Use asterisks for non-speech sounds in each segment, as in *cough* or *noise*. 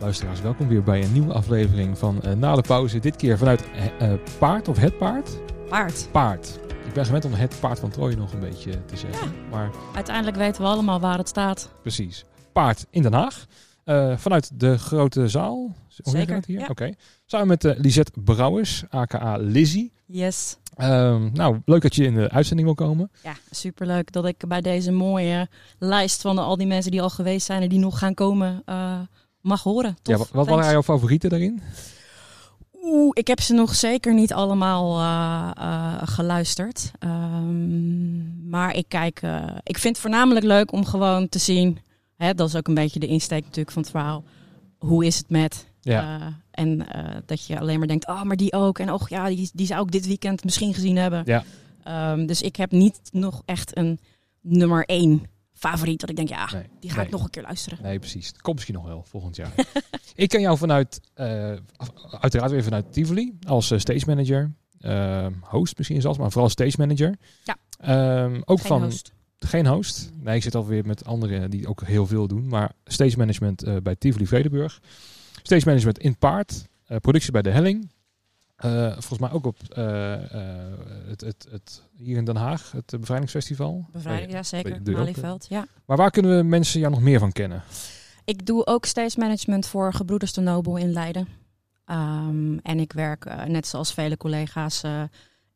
Luisteraars, welkom weer bij een nieuwe aflevering van uh, Na de Pauze. Dit keer vanuit uh, Paard of Het Paard? Paard. Paard. Ik ben gewend om het paard van Troje nog een beetje te zeggen. Ja. Maar Uiteindelijk weten we allemaal waar het staat. precies. Paard in Den Haag. Uh, vanuit de grote zaal. Zeker, hier? ja. Oké. Samen met Lisette Brouwers, aka Lizzie. Yes. Ehm, nou, leuk dat je in de uitzending wil komen. Ja, superleuk dat ik bij deze mooie lijst van al die mensen die al geweest zijn en die nog gaan komen mag horen. Tof. Ja, wat, waren jouw favorieten daarin? Oeh, ik heb ze nog zeker niet allemaal uh, uh, geluisterd. Um, maar ik kijk, uh, ik vind het voornamelijk leuk om gewoon te zien. Hè, dat is ook een beetje de insteek natuurlijk van het verhaal. Hoe is het met? Ja. en dat je alleen maar denkt, oh, maar die ook. En oh ja, die, die zou ik dit weekend misschien gezien hebben. Ja. Um, dus ik heb niet nog echt een nummer één favoriet. Dat ik denk, ja, Nee, die ga nee. ik nog een keer luisteren. Nee, precies. Dat komt misschien nog wel volgend jaar. *laughs* ik ken jou vanuit, uh, uiteraard weer vanuit Tivoli, als uh, stage manager. Uh, host misschien zelfs, maar vooral stage manager. Ja. Um, ook Geen van host. geen host. Nee, ik zit alweer met anderen die ook heel veel doen. Maar stage management uh, bij Tivoli Vredenburg. Stage management in Paard. Productie bij De Helling. Uh, volgens mij ook op uh, het, het, het, hier in Den Haag, het Bevrijdingsfestival. Bevrijding, ja zeker. Malieveld, ja. Maar waar kunnen we mensen jou nog meer van kennen? Ik doe ook stage management voor Gebroeders de Nobel in Leiden. Um, en ik werk, net zoals vele collega's,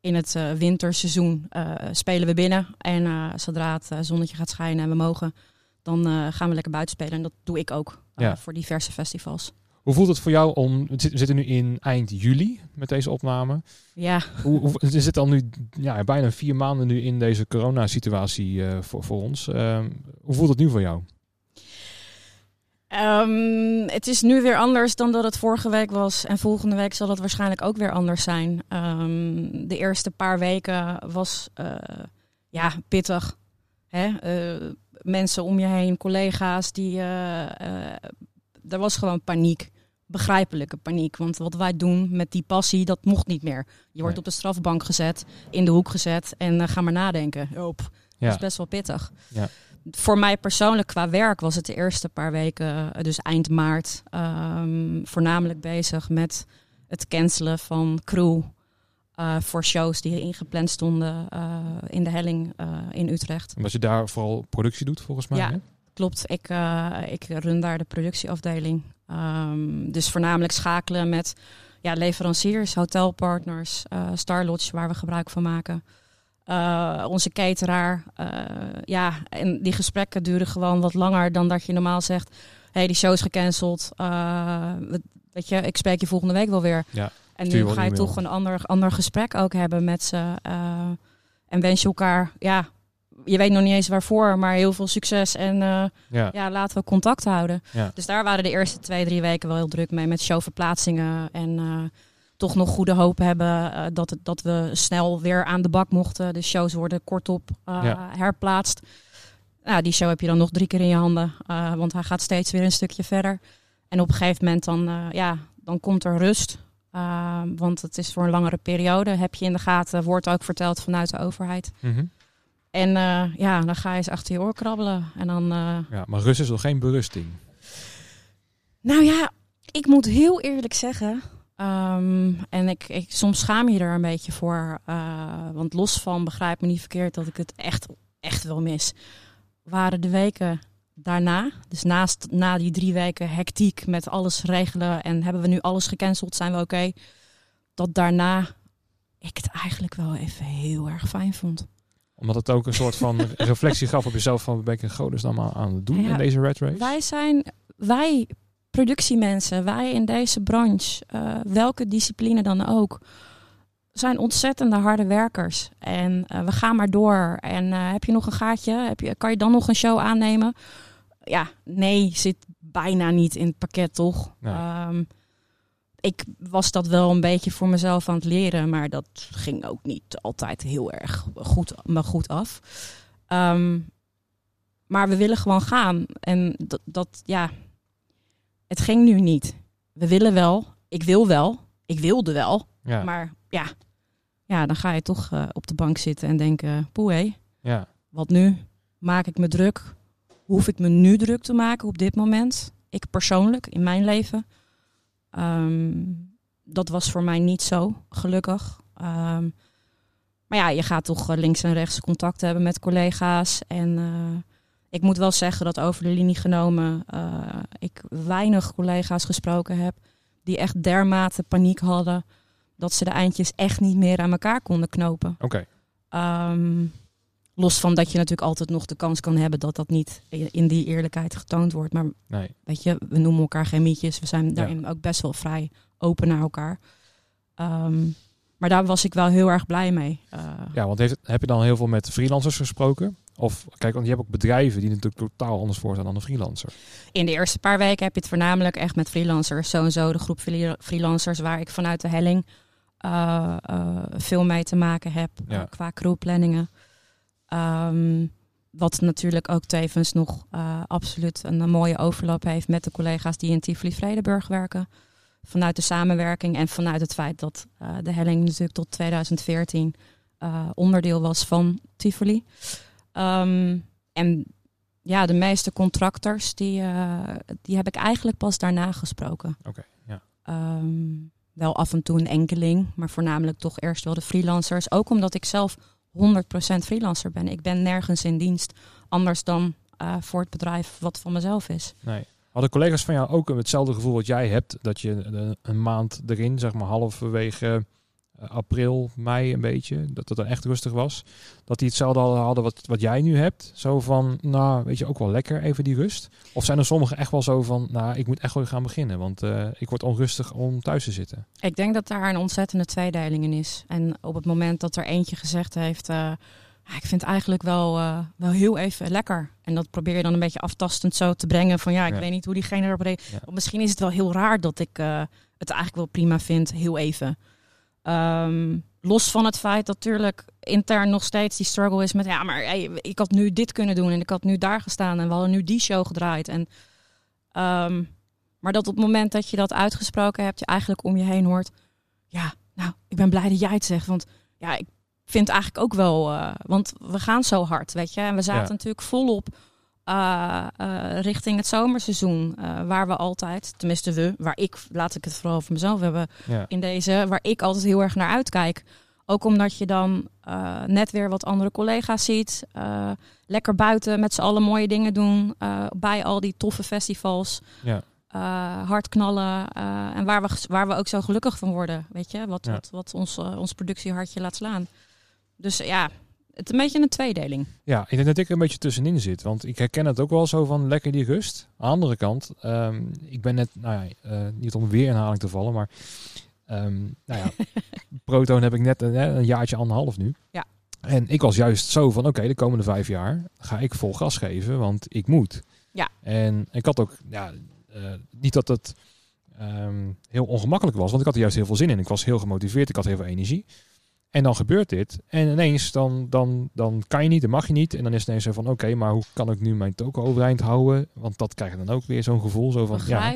in het winterseizoen spelen we binnen. En zodra het zonnetje gaat schijnen en we mogen, dan gaan we lekker buiten spelen. En dat doe ik ook Ja. voor diverse festivals. Hoe voelt het voor jou om... We zitten nu in eind juli met deze opname. Ja, Hoe, hoe, we zitten al nu ja, bijna vier maanden nu in deze coronasituatie uh, voor, voor ons. Uh, hoe voelt het nu voor jou? Um, het is nu weer anders dan dat het vorige week was. En volgende week zal het waarschijnlijk ook weer anders zijn. Um, de eerste paar weken was uh, ja, pittig. Hè? Uh, mensen om je heen, collega's, die, er was gewoon paniek. Begrijpelijke paniek. Want wat wij doen met die passie, dat mocht niet meer. Je wordt Nee. op de strafbank gezet, in de hoek gezet en uh, ga maar nadenken. Op. Ja. Dat is best wel pittig. Ja. Voor mij persoonlijk qua werk was het de eerste paar weken, dus eind maart, um, voornamelijk bezig met het cancelen van crew. Uh, voor shows die ingepland stonden uh, in de helling in Utrecht. Omdat je daar vooral productie doet, volgens mij. Ja. Hè? Klopt, ik, ik run daar de productieafdeling. Um, dus voornamelijk schakelen met ja, leveranciers, hotelpartners, uh, Star Lodge, waar we gebruik van maken. Uh, onze cateraar. ja, en die gesprekken duren gewoon wat langer dan dat je normaal zegt. Hé, hey, die show is gecanceld. weet je, ik spreek je volgende week wel weer. Ja, en nu ga je toch een ander, ander gesprek ook hebben met ze. en wens je elkaar, ja, je weet nog niet eens waarvoor, maar heel veel succes. En uh, ja. ja. laten we contact houden. Ja. Dus daar waren de eerste twee, drie weken wel heel druk mee met showverplaatsingen. En uh, toch nog goede hoop hebben uh, dat, het, dat we snel weer aan de bak mochten. De shows worden kortop Ja. herplaatst. Nou, die show heb je dan nog drie keer in je handen, want hij gaat steeds weer een stukje verder. En op een gegeven moment dan, ja, dan komt er rust. Want het is voor een langere periode. Heb je in de gaten, wordt ook verteld vanuit de overheid. Mm -hmm. En uh, ja, dan ga je eens achter je oor krabbelen. En dan, uh... ja, maar rust is nog geen berusting. Nou ja, ik moet heel eerlijk zeggen. Um, en ik, ik, soms schaam je er een beetje voor. Uh, want los van, begrijp me niet verkeerd, dat ik het echt, echt wel mis. Waren de weken daarna, dus naast na die drie weken hectiek met alles regelen en hebben we nu alles gecanceld, zijn we oké. Okay, dat daarna ik het eigenlijk wel even heel erg fijn vond omdat het ook een soort van *laughs* reflectie gaf op jezelf van ben ik in godesnaam aan, aan het doen ja, in deze red race? Wij zijn, wij productiemensen, wij in deze branche, uh, welke discipline dan ook, zijn ontzettende harde werkers. En uh, we gaan maar door. En uh, heb je nog een gaatje? Heb je, kan je dan nog een show aannemen? Ja, nee, zit bijna niet in het pakket, toch? Nee. Um, ik was dat wel een beetje voor mezelf aan het leren, maar dat ging ook niet altijd heel erg goed, me goed af. Um, maar we willen gewoon gaan. En dat, dat, ja, het ging nu niet. We willen wel, ik wil wel, ik wilde wel. Ja. Maar ja, ja, dan ga je toch uh, op de bank zitten en denken, poeh hé, ja. wat nu? Maak ik me druk? Hoef ik me nu druk te maken op dit moment? ik persoonlijk in mijn leven. Ehm, dat was voor mij niet zo, gelukkig. Ehm, maar ja, je gaat toch links en rechts contact hebben met collega's. En ik moet wel zeggen dat over de linie genomen ik weinig collega's gesproken heb die echt dermate paniek hadden dat ze de eindjes echt niet meer aan elkaar konden knopen. Oké. Ehm, los van dat je natuurlijk altijd nog de kans kan hebben dat dat niet in die eerlijkheid getoond wordt. Maar nee. weet je, we noemen elkaar geen mietjes. We zijn daarin ook best wel vrij open naar elkaar. Ehm, maar daar was ik wel heel erg blij mee. Uh, ja, want heeft, heb je dan heel veel met freelancers gesproken? Of kijk, want je hebt ook bedrijven die natuurlijk totaal anders voor zijn dan een freelancer. In de eerste paar weken heb je het voornamelijk echt met freelancers. Zo en zo de groep freelancers waar ik vanuit de helling uh, veel mee te maken heb ja. qua crewplanningen. Um, wat natuurlijk ook tevens nog absoluut een, mooie overlap heeft met de collega's die in Tivoli-Vredenburg werken. Vanuit de samenwerking en vanuit het feit dat de helling natuurlijk tot 2014 onderdeel was van Tivoli. Ehm, en ja, de meeste contractors, die, die heb ik eigenlijk pas daarna gesproken. Oké, ja. Ehm, wel af en toe een enkeling, maar voornamelijk toch eerst wel de freelancers. Ook omdat ik zelf 100% freelancer ben. Ik ben nergens in dienst, anders dan uh, voor het bedrijf wat van mezelf is. Nee. Hadden collega's van jou ook hetzelfde gevoel wat jij hebt, dat je een maand erin, zeg maar halverwege eh, april, mei een beetje, dat het dan echt rustig was. Dat die hetzelfde hadden wat, wat jij nu hebt. Zo van, nou, weet je, ook wel lekker even die rust. Of zijn er sommigen echt wel zo van, nou, ik moet echt wel gaan beginnen, want uh, ik word onrustig om thuis te zitten. Ik denk dat daar een ontzettende tweedeling in is. En op het moment dat er eentje gezegd heeft, uh, ik vind het eigenlijk wel, uh, wel heel even lekker. En dat probeer je dan een beetje aftastend zo te brengen van, ja, ik weet niet hoe diegene erop reageert. Ja. Misschien is het wel heel raar dat ik het eigenlijk wel prima vind, heel even. Um, los van het feit dat natuurlijk intern nog steeds die struggle is met ja, maar hey, ik had nu dit kunnen doen en ik had nu daar gestaan en we hadden nu die show gedraaid. En, um, maar dat op het moment dat je dat uitgesproken hebt, je eigenlijk om je heen hoort, ja, nou, ik ben blij dat jij het zegt, want ja, ik vind eigenlijk ook wel, uh, want we gaan zo hard, weet je, en we zaten ja. natuurlijk volop uh, uh, richting het zomerseizoen. Uh, waar we altijd, tenminste we, waar ik, laat ik het vooral voor mezelf hebben, ja. in deze, waar ik altijd heel erg naar uitkijk. Ook omdat je dan net weer wat andere collega's ziet. lekker buiten met z'n allen mooie dingen doen. bij al die toffe festivals. Ja. hard knallen. en waar we, waar we ook zo gelukkig van worden. Weet je, wat, wat, wat ons, ons productiehartje laat slaan. Dus ja, het is een beetje een tweedeling. Ja, ik denk dat ik er een beetje tussenin zit. Want ik herken het ook wel zo van lekker die rust. Aan de andere kant, um, ik ben net, nou ja, uh, niet om weer in herhaling te vallen, maar um, nou ja, *laughs* Proton heb ik net een, een jaartje anderhalf nu. Ja. En ik was juist zo van, oké, okay, de komende vijf jaar ga ik vol gas geven, want ik moet. Ja. En ik had ook, ja, uh, niet dat het um, heel ongemakkelijk was, want ik had er juist heel veel zin in. Ik was heel gemotiveerd, ik had heel veel energie. En dan gebeurt dit. En ineens, dan, dan, dan kan je niet, dan mag je niet. En dan is het ineens zo van, oké, maar hoe kan ik nu mijn token overeind houden? Want dat krijg je dan ook weer zo'n gevoel. Zo van. Ja,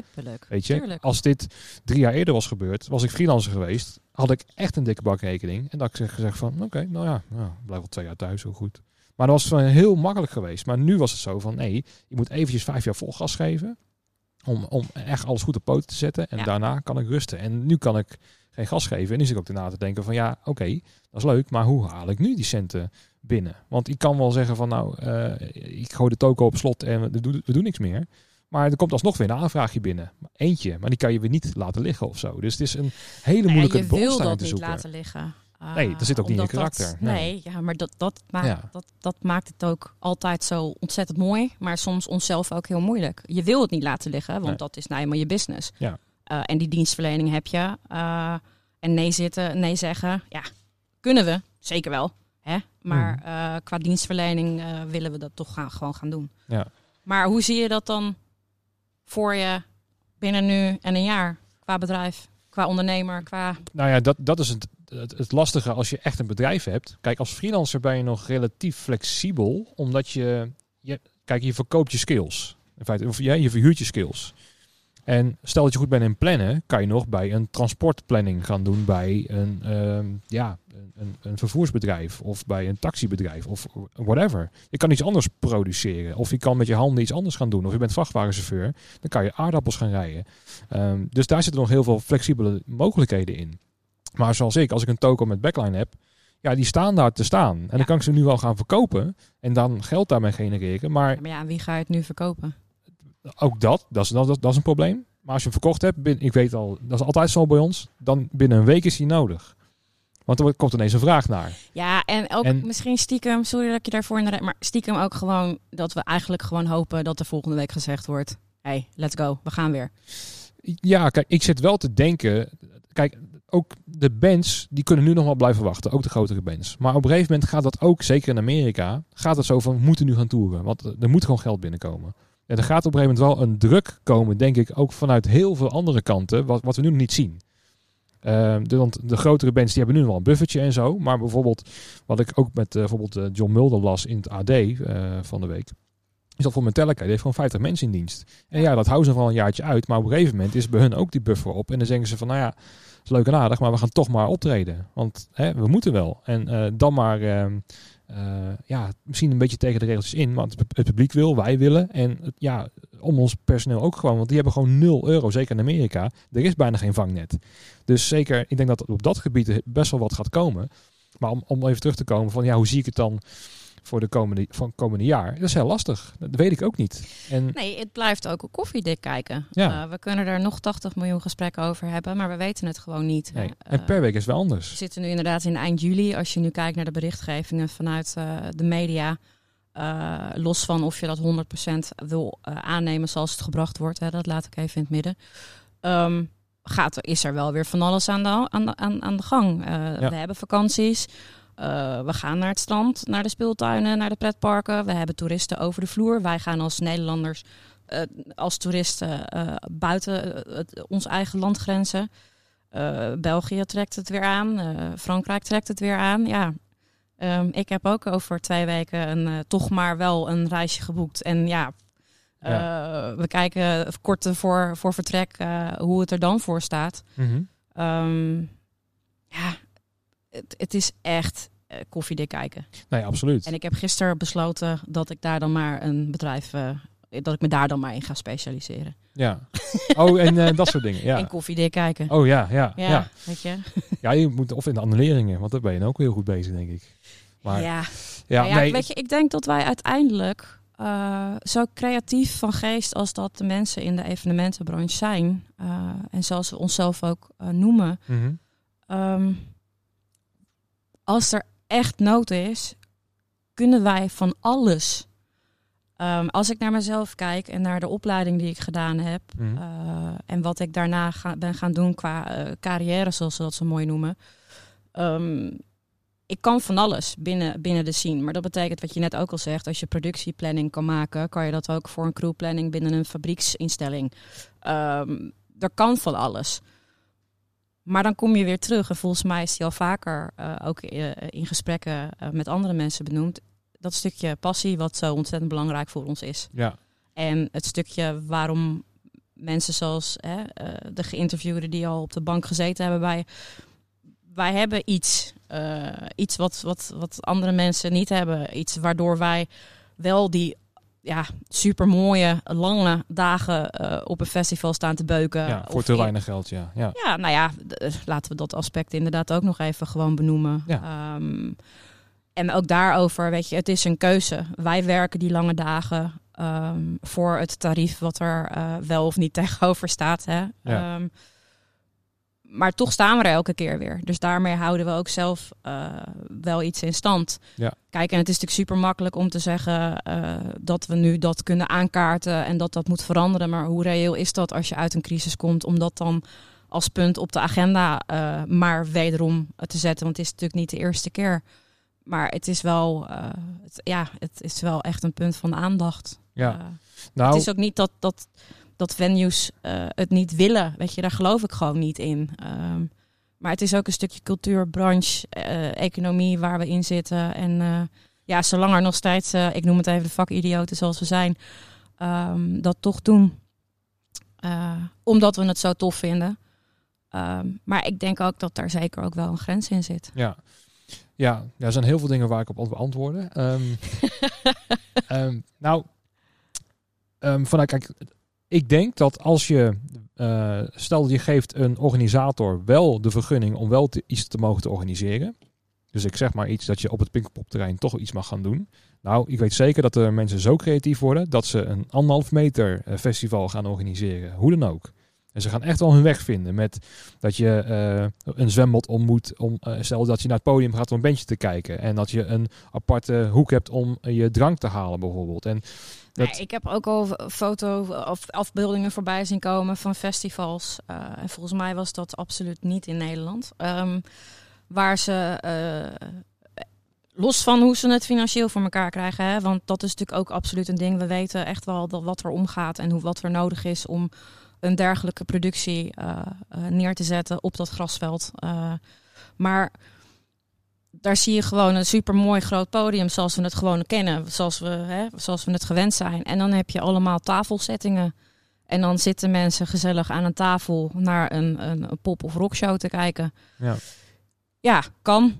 weet je, Tuurlijk. als dit drie jaar eerder was gebeurd, was ik freelancer geweest, had ik echt een dikke bakrekening. En dat ik gezegd van, oké, nou ja, nou, blijf wel twee jaar thuis, zo goed. Maar dat was heel makkelijk geweest. Maar nu was het zo van, nee, je moet eventjes vijf jaar vol gas geven. Om, om echt alles goed op poten te zetten. En Ja. daarna kan ik rusten. En nu kan ik geen gas geven. En zit ik ook daarna te denken van ja, oké, dat is leuk. Maar hoe haal ik nu die centen binnen? Want ik kan wel zeggen van nou, uh, ik gooi de token op slot en we doen, we doen niks meer. Maar er komt alsnog weer een aanvraagje binnen. Eentje, maar die kan je weer niet laten liggen of zo. Dus het is een hele Nou ja, moeilijke je wil dat te niet zoeken. laten liggen. Uh, Nee, dat zit ook niet in je dat- karakter. nee. Nee. ja, maar dat, dat, maakt, Ja. dat, dat maakt het ook altijd zo ontzettend mooi. Maar soms onszelf ook heel moeilijk. Je wil het niet laten liggen, want Nee. dat is nou eenmaal je business. Ja. Uh, en die dienstverlening heb je. Uh, en nee zitten, nee zeggen. Ja, kunnen we. Zeker wel. Hè? Maar Mhm. uh, qua dienstverlening willen we dat toch gaan, gewoon gaan doen. Ja. Maar hoe zie je dat dan voor je binnen nu en een jaar? Qua bedrijf, qua ondernemer, qua... Nou ja, dat, dat is het, het, het lastige als je echt een bedrijf hebt. Kijk, als freelancer ben je nog relatief flexibel, omdat je, je kijk, je verkoopt je skills. In feite, of ja, je verhuurt je skills. En stel dat je goed bent in plannen, kan je nog bij een transportplanning gaan doen bij een, ehm, ja, een, een vervoersbedrijf of bij een taxibedrijf of whatever. Je kan iets anders produceren of je kan met je handen iets anders gaan doen. Of je bent vrachtwagenchauffeur, dan kan je aardappels gaan rijden. Ehm, dus daar zitten nog heel veel flexibele mogelijkheden in. Maar zoals ik, als ik een token met backline heb, ja, die staan daar te staan. En dan kan ik ze nu wel gaan verkopen en dan geld daarmee genereren. Maar, Ja, maar ja, wie ga je het nu verkopen? Ook dat, dat is, dat, dat, dat is een probleem. Maar als je hem verkocht hebt, bin- ik weet al, dat is altijd zo bij ons, dan binnen een week is hij nodig. Want er komt ineens een vraag naar. Ja, en ook En- misschien stiekem, sorry dat ik je daarvoor in de rij, maar stiekem ook gewoon dat we eigenlijk gewoon hopen dat er volgende week gezegd wordt: hey, let's go, we gaan weer. Ja, kijk, ik zit wel te denken. Kijk, ook de bands, die kunnen nu nog wel blijven wachten. Ook de grotere bands. Maar op een gegeven moment gaat dat ook, zeker in Amerika, gaat het zo van, we moeten nu gaan toeren. Want er moet gewoon geld binnenkomen. En er gaat op een gegeven moment wel een druk komen, denk ik, ook vanuit heel veel andere kanten, wat, wat we nu nog niet zien. Ehm, de, want de grotere bands die hebben nu wel een buffertje en zo. Maar bijvoorbeeld, wat ik ook met eh, bijvoorbeeld eh, John Mulder las in het AD eh, van de week. Is dat voor Metallica, die heeft gewoon 50 mensen in dienst. En ja, dat houden ze wel een jaartje uit. Maar op een gegeven moment is bij hun ook die buffer op. En dan zeggen ze van, nou ja, is leuk en aardig, maar we gaan toch maar optreden. Want hè, we moeten wel. En dan maar, ehm, eh, ja, misschien een beetje tegen de regeltjes in. Want het, publiek wil, wij willen. En ja, om ons personeel ook gewoon. Want die hebben gewoon 0 euro, zeker in Amerika. Er is bijna geen vangnet. Dus zeker, ik denk dat op dat gebied best wel wat gaat komen. Maar om, om even terug te komen van, ja, hoe zie ik het dan voor de komende, van komende jaar? Dat is heel lastig. Dat weet ik ook niet. En Nee, het blijft ook koffiedik kijken. Ja. Eh, we kunnen er nog 80 miljoen gesprekken over hebben, maar we weten het gewoon niet. nee. Eh, en per week is wel We anders. zitten nu inderdaad in eind juli. Als je nu kijkt naar de berichtgevingen vanuit eh, de media. los van of je dat 100% wil aannemen zoals het gebracht wordt. Hè, dat laat ik even in het midden. Ehm, gaat, is er wel weer van alles aan de, aan de, aan, aan de gang. We hebben vakanties. Eh, we gaan naar het strand, naar de speeltuinen, naar de pretparken. We hebben toeristen over de vloer. Wij gaan als Nederlanders, eh, als toeristen eh, buiten onze eigen landgrenzen. België trekt het weer aan. Frankrijk trekt het weer aan. Ja, Ehm, ik heb ook over twee weken een, toch maar wel een reisje geboekt. En ja, we kijken kort voor, voor vertrek hoe het er dan voor staat. Mhm. Ehm, ja, het, het is echt eh, koffiedik kijken. Nee, absoluut. En ik heb gisteren besloten dat ik daar dan maar een bedrijf, eh, dat ik me daar dan maar in ga specialiseren. Ja. Oh, en eh, dat soort dingen. In Ja. koffiedik kijken. Oh ja, ja, ja, ja. weet je. Ja, je moet of in de annuleringen, want daar ben je ook heel goed bezig, denk ik. Maar ja, ja. Nou ja, nee, weet je, ik denk dat wij uiteindelijk zo creatief van geest als dat de mensen in de evenementenbranche zijn, en zoals we onszelf ook noemen, Mhm. ehm, als er echt nood is, kunnen wij van alles. Ehm, als ik naar mezelf kijk en naar de opleiding die ik gedaan heb Mhm. eh, en wat ik daarna ga, ben gaan doen qua eh, carrière, zoals ze dat zo mooi noemen. Ehm, ik kan van alles binnen, binnen de scene. Maar dat betekent wat je net ook al zegt. Als je productieplanning kan maken, kan je dat ook voor een crewplanning binnen een fabrieksinstelling. Ehm er kan van alles. Maar dan kom je weer terug. En volgens mij is die al vaker eh, ook eh, in gesprekken eh, met andere mensen benoemd. Dat stukje passie, wat zo ontzettend belangrijk voor ons is. ja. En het stukje waarom mensen zoals hè, de geïnterviewden die al op de bank gezeten hebben bij. Wij hebben iets, iets wat, wat, wat andere mensen niet hebben. Iets waardoor wij wel die ja, super mooie, lange dagen eh, op een festival staan te beuken. ja, voor te in- weinig geld, ja. ja. ja, nou ja, eh, laten we dat aspect inderdaad ook nog even gewoon benoemen. Ja. Ehm, en ook daarover, weet je, het is een keuze. Wij werken die lange dagen ehm, voor het tarief wat er eh, wel of niet *laughs* tegenover staat. Hè? Ja. Ehm, maar toch staan we er elke keer weer. Dus daarmee houden we ook zelf eh, wel iets in stand. Ja. Kijk, en het is natuurlijk super makkelijk om te zeggen eh, dat we nu dat kunnen aankaarten en dat dat moet veranderen. Maar hoe reëel is dat als je uit een crisis komt, om dat dan als punt op de agenda eh, maar wederom te zetten? Want het is natuurlijk niet de eerste keer. Maar het is wel, het, ja, het is wel echt een punt van aandacht. Ja. Nou, het is ook niet dat, dat, dat venues eh, het niet willen. Weet je, daar geloof ik gewoon niet in. Ehm, maar het is ook een stukje cultuur, branche, eh, economie waar we in zitten. En eh, ja, zolang er nog steeds, ik noem het even de vakidioten zoals we zijn, ehm, dat toch doen. Omdat we het zo tof vinden. Ehm, maar ik denk ook dat daar zeker ook wel een grens in zit. Ja. Ja, ja, er zijn heel veel dingen waar ik op wil beantwoorden. Ehm, *laughs* nou, vanuit, kijk, ik denk dat als je, eh, stel je geeft een organisator wel de vergunning om wel iets te mogen te organiseren. Dus ik zeg maar iets dat je op het Pinkpopterrein toch iets mag gaan doen. Nou, ik weet zeker dat er mensen zo creatief worden dat ze een anderhalf meter eh, festival gaan organiseren. Hoe dan ook. En ze gaan echt wel hun weg vinden met dat je eh, een zwembad ontmoet. Om, eh, stel dat je naar het podium gaat om een bandje te kijken. En dat je een aparte hoek hebt om je drank te halen bijvoorbeeld. En Nee, ik heb ook al foto of afbeeldingen voorbij zien komen van festivals. Eh, en volgens mij was dat absoluut niet in Nederland. Ehm, waar ze, eh, los van hoe ze het financieel voor elkaar krijgen, hè, want dat is natuurlijk ook absoluut een ding. We weten echt wel dat wat er omgaat en hoe, wat er nodig is om een dergelijke productie eh, neer te zetten op dat grasveld. Maar daar zie je gewoon een supermooi groot podium zoals we het gewoon kennen, zoals we, hè, zoals we het gewend zijn. En dan heb je allemaal tafelsettingen. En dan zitten mensen gezellig aan een tafel naar een, een, een pop- of rockshow te kijken. ja. Ja, kan.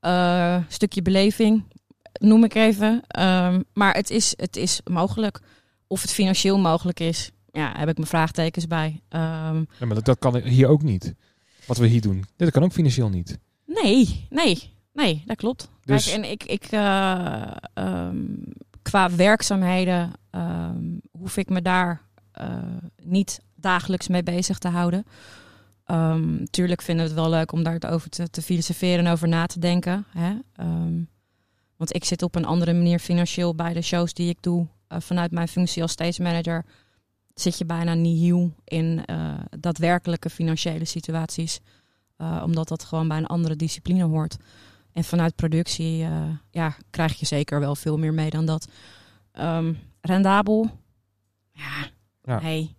Eh, stukje beleving, noem ik even. Ehm, maar het is, het is mogelijk. Of het financieel mogelijk is, ja, heb ik mijn vraagtekens bij. Ehm, Ja, maar dat, dat kan hier ook niet. Wat we hier doen. Dit kan ook financieel niet. Nee, nee, nee, dat klopt. Dus- Kijk, en ik, ik eh, ehm, qua werkzaamheden ehm, hoef ik me daar eh, niet dagelijks mee bezig te houden. Ehm tuurlijk vinden we het wel leuk om daarover te, te filosoferen en over na te denken. Hè? Want ik zit op een andere manier financieel bij de shows die ik doe. eh, vanuit mijn functie als stage manager zit je bijna nihil in daadwerkelijke financiële situaties. Omdat dat gewoon bij een andere discipline hoort. En vanuit productie eh, ja, krijg je zeker wel veel meer mee dan dat. Ehm, rendabel? Ja, Ja. nee.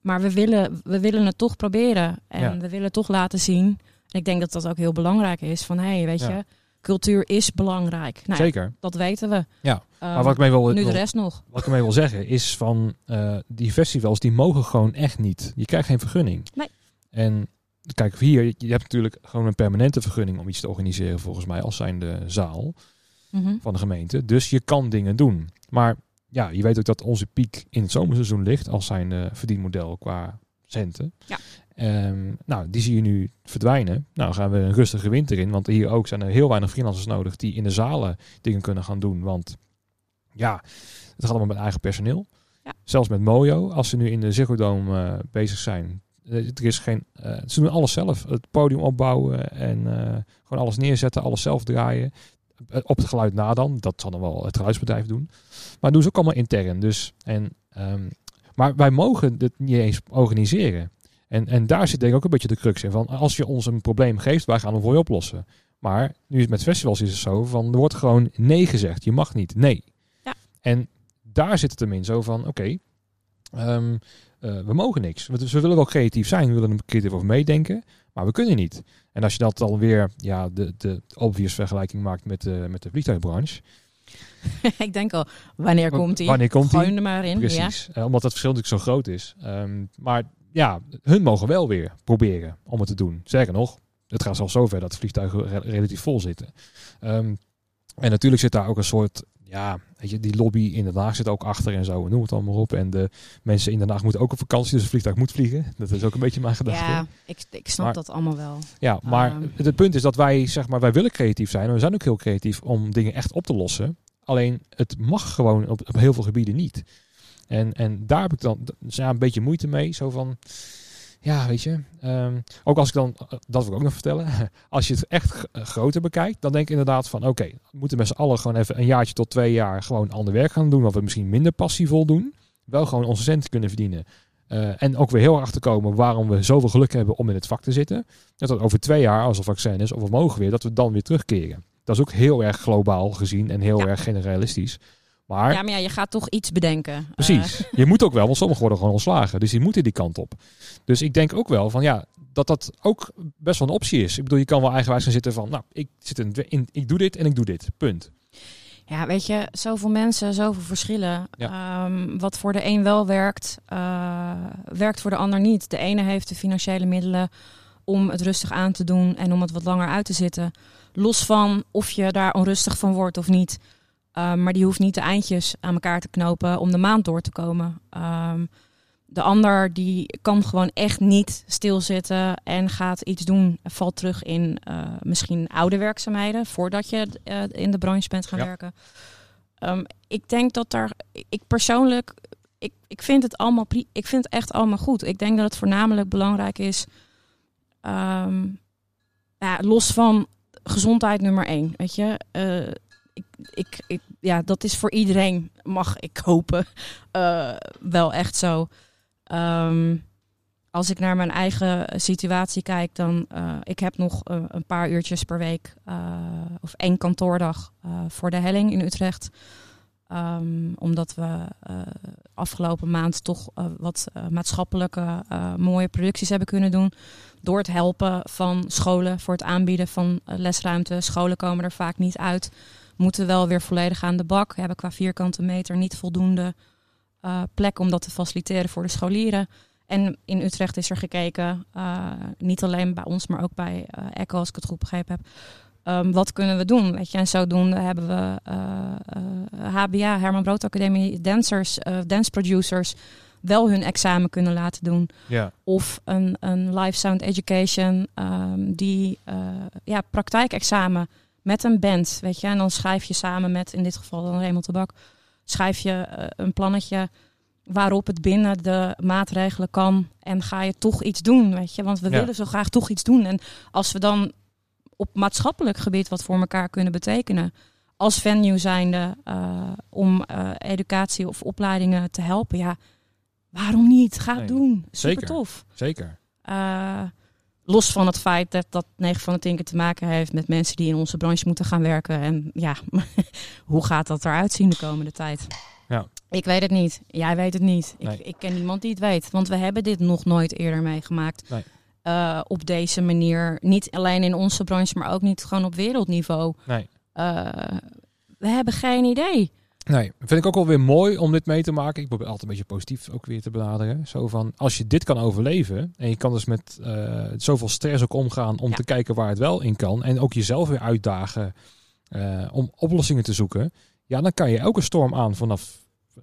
Maar we willen, we willen het toch proberen. En Ja. we willen toch laten zien. En ik denk dat dat ook heel belangrijk is. Van hé, hey, weet Ja. je, cultuur is belangrijk. Nou, Zeker. dat weten we. Ja. Ehm, maar wat ik mee wil, nu de wil- rest nog. wat ik ermee wil zeggen is van eh, die festivals die mogen gewoon echt niet. Je krijgt geen vergunning. Nee. En kijk hier, je hebt natuurlijk gewoon een permanente vergunning om iets te organiseren volgens mij als zijnde zaal Mhm. van de gemeente. Dus je kan dingen doen. Maar ja, je weet ook dat onze piek in het zomerseizoen ligt als zijn verdienmodel qua centen. Ja. Ehm, nou, die zie je nu verdwijnen. Nou, gaan we een rustige winter in. Want hier ook zijn er heel weinig freelancers nodig die in de zalen dingen kunnen gaan doen. Want ja, het gaat allemaal met eigen personeel. Ja. Zelfs met Mojo, als ze nu in de Ziggo Dome eh, bezig zijn. Eh, Er is geen, eh, ze doen alles zelf. Het podium opbouwen en eh, gewoon alles neerzetten, alles zelf draaien. Op het geluid na dan. Dat zal dan wel het geluidsbedrijf doen. Maar doen ze ook allemaal intern. Dus, en, ehm, maar wij mogen dit niet eens organiseren. En, en daar zit denk ik ook een beetje de crux in. Van als je ons een probleem geeft, wij gaan hem voor je oplossen. Maar nu is het met festivals is het zo van er wordt gewoon nee gezegd. Je mag niet. Nee. Ja. En daar zit het hem in. Zo van oké, ehm, eh, we mogen niks. Dus we willen wel creatief zijn. We willen er creatief over meedenken. Maar we kunnen niet. En als je dat dan weer ja, de, de obvious vergelijking maakt met de, met de vliegtuigbranche. *laughs* ik denk al, wanneer komt die? Wanneer komt hem er maar in. Ja. Precies. Eh, omdat het verschil natuurlijk zo groot is. Ehm, maar ja, hun mogen wel weer proberen om het te doen. Sterker nog, het gaat zelfs zover dat de vliegtuigen re- relatief vol zitten. Ehm, en natuurlijk zit daar ook een soort, ja, weet je, die lobby in Den Haag zit ook achter en zo. Noem het allemaal op. En de mensen in Den Haag moeten ook op vakantie, dus het vliegtuig moet vliegen. *laughs* Dat is ook een beetje mijn gedachte. Ja, ik, ik snap Maar- dat allemaal wel. Ja, maar Ehm. het, het punt is dat wij, zeg maar, wij willen creatief zijn. En we zijn ook heel creatief om dingen echt op te lossen. Alleen, het mag gewoon op, op heel veel gebieden niet. En, en daar heb ik dan ja, een beetje moeite mee. Zo van, ja, weet je. ehm, ook als ik dan, eh, dat wil ik ook nog vertellen. *laughs* Als je het echt eh, groter bekijkt, dan denk ik inderdaad van, oké, we moeten met z'n allen gewoon even een jaartje tot twee jaar gewoon ander werk gaan doen. Wat we misschien minder passievol doen. Wel gewoon onze centen kunnen verdienen. Eh, en ook weer heel erg achterkomen waarom we zoveel geluk hebben om in het vak te zitten. Dat dat over twee jaar, als er vaccin is, of we mogen weer, dat we dan weer terugkeren. Dat is ook heel erg globaal gezien en heel Ja. erg generalistisch. Maar Ja, maar ja, je gaat toch iets bedenken. Eh, precies, je moet ook wel, want sommigen worden gewoon ontslagen. Dus die moeten die kant op. Dus ik denk ook wel van ja, dat dat ook best wel een optie is. Ik bedoel, je kan wel eigenwijs gaan zitten van, nou, ik, zit in, in, ik doe dit en ik doe dit. Punt. Ja, weet je, zoveel mensen, zoveel verschillen. Ehm, wat voor de een wel werkt, uh, werkt voor de ander niet. De ene heeft de financiële middelen om het rustig aan te doen en om het wat langer uit te zitten. Los van of je daar onrustig van wordt of niet. Um, maar die hoeft niet de eindjes aan elkaar te knopen om de maand door te komen. Um, de ander die kan gewoon echt niet stilzitten en gaat iets doen. Valt terug in uh, misschien oude werkzaamheden voordat je uh, in de branche bent gaan ja. werken. Um, ik denk dat daar, ik persoonlijk, ik, ik vind het allemaal, ik vind het echt allemaal goed. Ik denk dat het voornamelijk belangrijk is, um, ja, los van gezondheid nummer één. Weet je, uh, ik, ik, ja, dat is voor iedereen, mag ik hopen, *laughs* wel echt zo. Um, als ik naar mijn eigen situatie kijk, dan uh, ik heb nog uh, een paar uurtjes per week of één kantoordag voor de helling in Utrecht. Um, omdat we afgelopen maand toch wat maatschappelijke mooie producties hebben kunnen doen. Door het helpen van scholen voor het aanbieden van lesruimte. Scholen komen er vaak niet uit. Moeten wel weer volledig aan de bak. Hebben qua vierkante meter niet voldoende uh, plek om dat te faciliteren voor de scholieren. En in Utrecht is er gekeken, uh, niet alleen bij ons, maar ook bij uh, ECHO, als ik het goed begrepen heb. Um, wat kunnen we doen? Weet je? En zodoende hebben we HBA, Herman Brood Academie, dancers, dance producers, wel hun examen kunnen laten doen. Ja. Of een, een live sound education, um, die ja, praktijkexamen met een band, weet je. En dan schrijf je samen met, in dit geval dan Raymond Tabak, schrijf je uh, een plannetje waarop het binnen de maatregelen kan. En ga je toch iets doen, weet je. Want we ja. willen zo graag toch iets doen. En als we dan op maatschappelijk gebied wat voor elkaar kunnen betekenen... als venue zijnde uh, om uh, educatie of opleidingen te helpen... ja, waarom niet? Ga het nee, doen. Super zeker, tof. Zeker. Los van het feit dat dat 9 van de 10 keer te maken heeft met mensen die in onze branche moeten gaan werken. En ja, *laughs* hoe gaat dat eruit zien de komende tijd? Ja. Ik weet het niet. Jij weet het niet. Nee. Ik, ik, ken niemand die het weet. Want we hebben dit nog nooit eerder meegemaakt. Nee. Uh, op deze manier. Niet alleen in onze branche, maar ook niet gewoon op wereldniveau. Nee. Uh, we hebben geen idee. Nee, vind ik ook wel weer mooi om dit mee te maken. Ik probeer altijd een beetje positief ook weer te benaderen. Zo van, als je dit kan overleven en je kan dus met uh, zoveel stress ook omgaan om Ja. te kijken waar het wel in kan. En ook jezelf weer uitdagen uh, om oplossingen te zoeken. Ja, dan kan je elke storm aan vanaf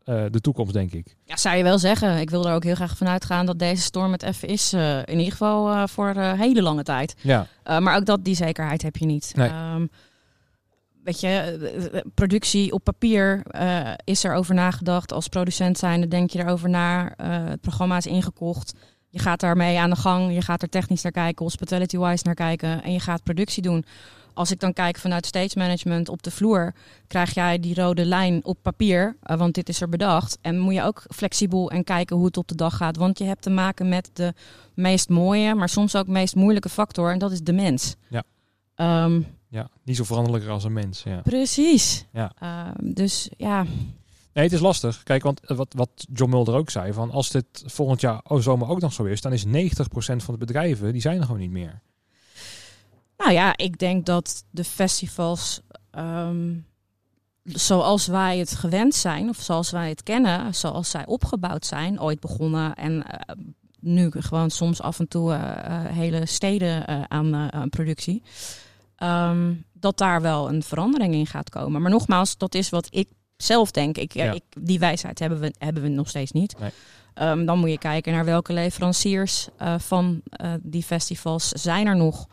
uh, de toekomst, denk ik. Ja, zou je wel zeggen. Ik wil er ook heel graag van uitgaan dat deze storm het even is. In ieder geval voor een hele lange tijd. Ja. maar ook dat, die zekerheid heb je niet. Nee. Um, weet je, productie op papier uh, is er over nagedacht. Als producent zijnde denk je erover na. Uh, het programma is ingekocht. Je gaat daarmee aan de gang. Je gaat er technisch naar kijken, hospitality-wise naar kijken. En je gaat productie doen. Als ik dan kijk vanuit stage management op de vloer, krijg jij die rode lijn op papier, uh, want dit is er bedacht. En moet je ook flexibel en kijken hoe het op de dag gaat. Want je hebt te maken met de meest mooie, maar soms ook meest moeilijke factor. En dat is de mens. Ja. Um, ja, niet zo veranderlijker als een mens. Ja. Precies. Ja. Uh, dus ja. Nee, het is lastig. Kijk, want wat, wat John Mulder ook zei, van als dit volgend jaar oh, zomer ook nog zo is, dan is 90% van de bedrijven, die zijn er gewoon niet meer. Nou ja, ik denk dat de festivals, um, zoals wij het gewend zijn, of zoals wij het kennen, zoals zij opgebouwd zijn, ooit begonnen en uh, nu gewoon soms af en toe uh, hele steden aan, aan, productie, um, dat daar wel een verandering in gaat komen. Maar nogmaals, dat is wat ik zelf denk. Ik, Ja. ik, die wijsheid hebben we, hebben we nog steeds niet. Nee. Um, dan moet je kijken naar welke leveranciers uh, van uh, die festivals zijn er nog.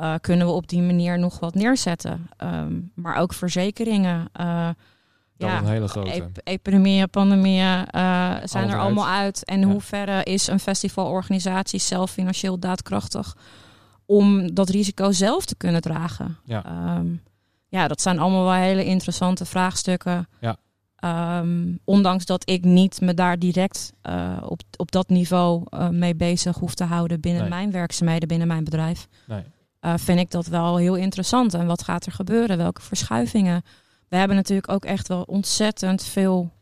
Uh, kunnen we op die manier nog wat neerzetten. Um, maar ook verzekeringen. Dat ja, een hele grote. ep epidemieën, pandemieën uh, zijn er allemaal uit. En Ja. hoe verre is een festivalorganisatie zelf financieel daadkrachtig om dat risico zelf te kunnen dragen? Ja. Um, ja, dat zijn allemaal wel hele interessante vraagstukken. Ja. Um, ondanks dat ik niet me daar direct uh, op, op dat niveau uh, mee bezig hoef te houden binnen Nee. mijn werkzaamheden, binnen mijn bedrijf, Nee. uh, vind ik dat wel heel interessant. En wat gaat er gebeuren? Welke verschuivingen? We hebben natuurlijk ook echt wel ontzettend veel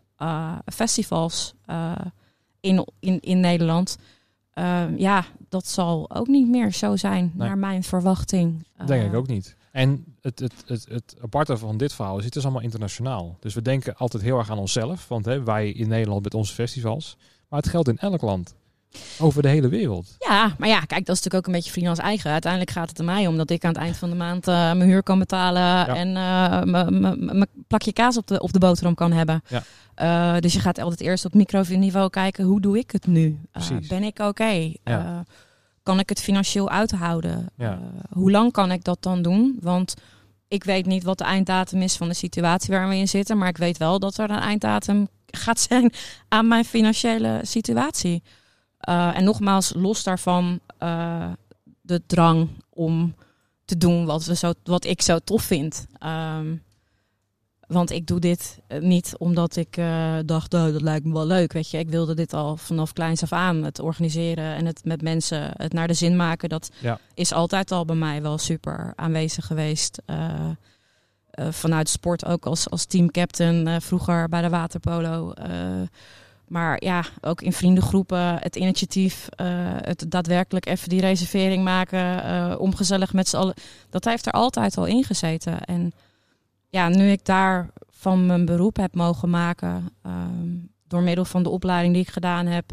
festivals in, in, in Nederland. Uh, ja, dat zal ook niet meer zo zijn, Nee. naar mijn verwachting. Denk Uh, ik ook niet. En het, het, het, het aparte van dit verhaal is, het is allemaal internationaal. Dus we denken altijd heel erg aan onszelf. Want hè, wij in Nederland met onze festivals. Maar het geldt in elk land. Over de hele wereld. Ja, maar ja, kijk, dat is natuurlijk ook een beetje freelance eigen. Uiteindelijk gaat het er mij om dat ik aan het eind van de maand uh, mijn huur kan betalen en uh, mijn plakje kaas op de, op de boterham kan hebben. Ja. Uh, dus je gaat altijd eerst op microniveau kijken, hoe doe ik het nu? ben ik oké? Okay? Ja. kan ik het financieel uithouden? Ja. hoe lang kan ik dat dan doen? Want ik weet niet wat de einddatum is van de situatie waar we in zitten, maar ik weet wel dat er een einddatum gaat zijn aan mijn financiële situatie. En nogmaals, los daarvan de drang om te doen wat, we zo, wat ik zo tof vind. Um, want ik doe dit niet omdat ik uh, dacht, oh, dat lijkt me wel leuk. Weet je, ik wilde dit al vanaf kleins af aan. Het organiseren en het met mensen, het naar de zin maken. Dat ja. is altijd al bij mij wel super aanwezig geweest. vanuit sport ook als, als teamcaptain. vroeger bij de waterpolo. Maar ja, ook in vriendengroepen, het initiatief, het daadwerkelijk even die reservering maken, om gezellig met z'n allen. Dat heeft er altijd al in gezeten. En ja, nu ik daar van mijn beroep heb mogen maken, um, door middel van de opleiding die ik gedaan heb,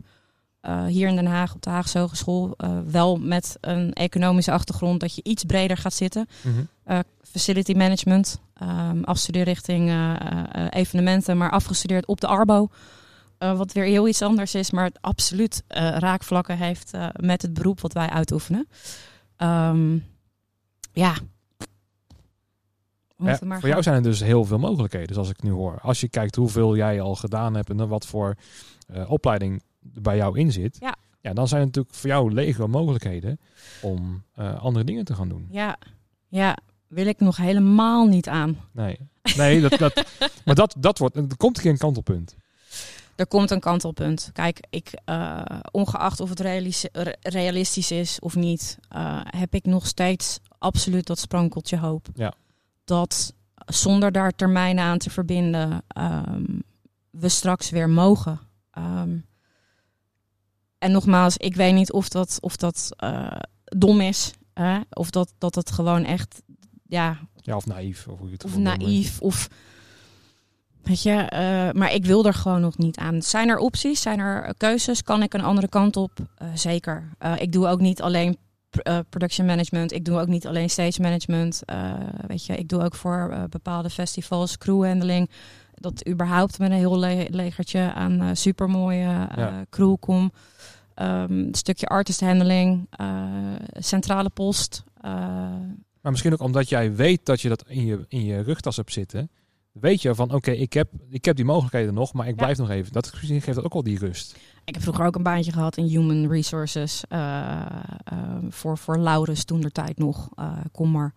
uh, hier in Den Haag op de Haagse Hogeschool, wel met een economische achtergrond, dat je iets breder gaat zitten. Mm -hmm. facility management, um, afstudeerrichting evenementen, maar afgestudeerd op de Arbo. Wat weer heel iets anders is, maar het absoluut raakvlakken heeft met het beroep wat wij uitoefenen. Um, ja. Ja voor gaan. jou zijn er dus heel veel mogelijkheden, zoals ik nu hoor. Als je kijkt hoeveel jij al gedaan hebt en wat voor opleiding bij jou in zit. Ja. ja, dan zijn er natuurlijk voor jou legio mogelijkheden om andere dingen te gaan doen. Ja, ja. Wil ik nog helemaal niet aan. Nee, nee dat, dat, *laughs* maar dat, dat wordt, er komt geen kantelpunt er komt een kantelpunt. Kijk, ik, uh, ongeacht of het realistisch is of niet, uh, heb ik nog steeds absoluut dat sprankeltje hoop. Ja. Dat zonder daar termijnen aan te verbinden, um, we straks weer mogen. Um, en nogmaals, ik weet niet of dat, of dat uh, dom is. Hè? Of dat, dat het gewoon echt, ja... Ja, of naïef. Of, het of naïef, of Weet je, uh, maar ik wil er gewoon nog niet aan. Zijn er opties? Zijn er keuzes? Kan ik een andere kant op? Uh, zeker. Ik doe ook niet alleen production management. Ik doe ook niet alleen stage management. weet je, ik doe ook voor bepaalde festivals crew handling. Dat überhaupt met een heel le legertje aan supermooie ja. crew kom. Um, een stukje artist handling, centrale post. maar misschien ook omdat jij weet dat je dat in je, in je rugtas hebt zitten weet je van oké, ik, heb, ik heb die mogelijkheden nog, maar ik blijf nog even. Dat geeft dat ook al die rust. Ik heb vroeger ook een baantje gehad in Human Resources uh, uh, voor, voor Laurens toen der tijd nog. Uh, kom maar.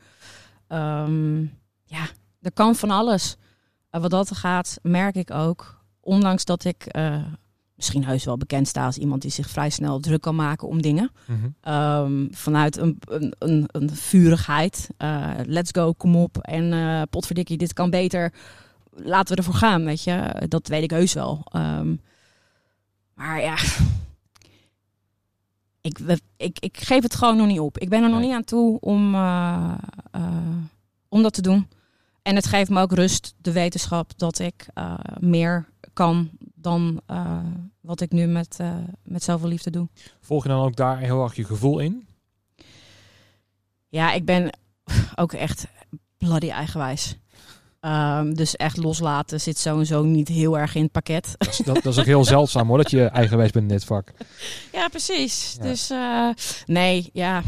Um, ja, er kan van alles. wat dat gaat, merk ik ook. Ondanks dat ik misschien heus wel bekend sta als iemand die zich vrij snel druk kan maken om dingen. Mm -hmm. um, vanuit een, een, een, een vurigheid. Uh, let's go, kom op. En uh, potverdikkie, dit kan beter. Laten we ervoor gaan, weet je. Dat weet ik heus wel. Um, maar ja... Ik, ik, ik geef het gewoon nog niet op. Ik ben er nog Nee. niet aan toe om, uh, om dat te doen. En het geeft me ook rust, de wetenschap, dat ik meer kan dan uh, wat ik nu met, uh, met zoveel liefde doe. Volg je dan ook daar heel erg je gevoel in? Ja, ik ben *laughs* ook echt bloody eigenwijs. Um, dus echt loslaten zit sowieso niet heel erg in het pakket. Dat is, dat, dat is ook heel zeldzaam hoor, dat je *laughs* eigenwijs bent in dit vak. Ja, precies. Ja. Dus uh, nee, ja,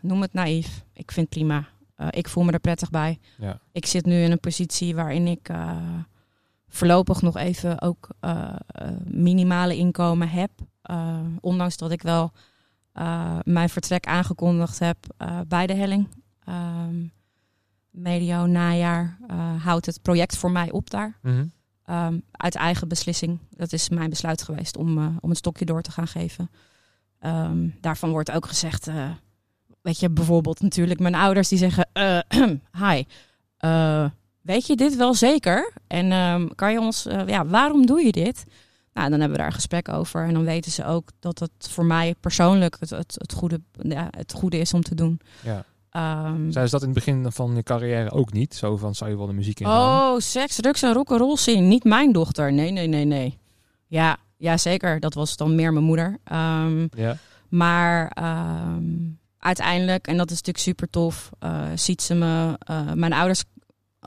noem het naïef. Ik vind het prima. ik voel me er prettig bij. Ja. Ik zit nu in een positie waarin ik voorlopig nog even ook uh, minimale inkomen heb. Uh, ondanks dat ik wel uh, mijn vertrek aangekondigd heb bij de helling. Um, medio najaar houdt het project voor mij op daar. Mm -hmm. um, uit eigen beslissing. Dat is mijn besluit geweest om, om het stokje door te gaan geven. Um, daarvan wordt ook gezegd, weet je, bijvoorbeeld natuurlijk mijn ouders die zeggen, *clears throat* hi, weet je dit wel zeker? En um, kan je ons, uh, ja, waarom doe je dit? Nou, dan hebben we daar een gesprek over. En dan weten ze ook dat het voor mij persoonlijk het, het, het, goede, ja, het goede is om te doen. Ja. Ehm, Zijn ze dat in het begin van je carrière ook niet? Zo van, zou je wel de muziek in gaan? oh, seks, drugs en rock'n'roll zien. Niet mijn dochter. Nee, nee, nee, nee. Ja, ja, zeker. Dat was dan meer mijn moeder. Ehm, Ja, maar ehm, uiteindelijk, en dat is natuurlijk super tof, eh, ziet ze me. eh, mijn ouders,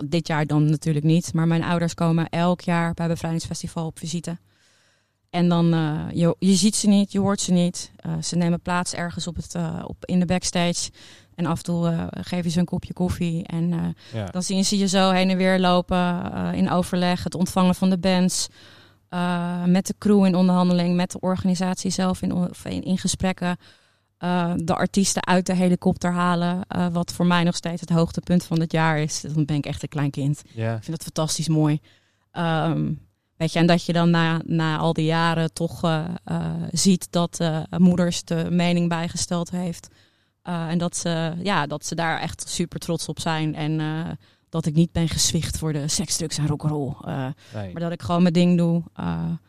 dit jaar dan natuurlijk niet, maar mijn ouders komen elk jaar bij Bevrijdingsfestival op visite. En dan, eh, je, je ziet ze niet, je hoort ze niet. Eh, ze nemen plaats ergens op het, eh, op, in de backstage. En af en toe geven ze een kopje koffie. En ja. dan zien ze je zo heen en weer lopen in overleg, het ontvangen van de bands. met de crew in onderhandeling, met de organisatie zelf in, in gesprekken. Eh, de artiesten uit de helikopter halen. eh, wat voor mij nog steeds het hoogtepunt van het jaar is. Dan ben ik echt een klein kind. Ik vind dat fantastisch mooi. Ehm, weet je, en dat je dan na, na al die jaren toch eh, ziet dat moeders de mening bijgesteld heeft. En dat ze, ja, dat ze daar echt super trots op zijn. En dat ik niet ben gezwicht voor de seks, drugs en rock'n'roll. Nee. maar dat ik gewoon mijn ding doe.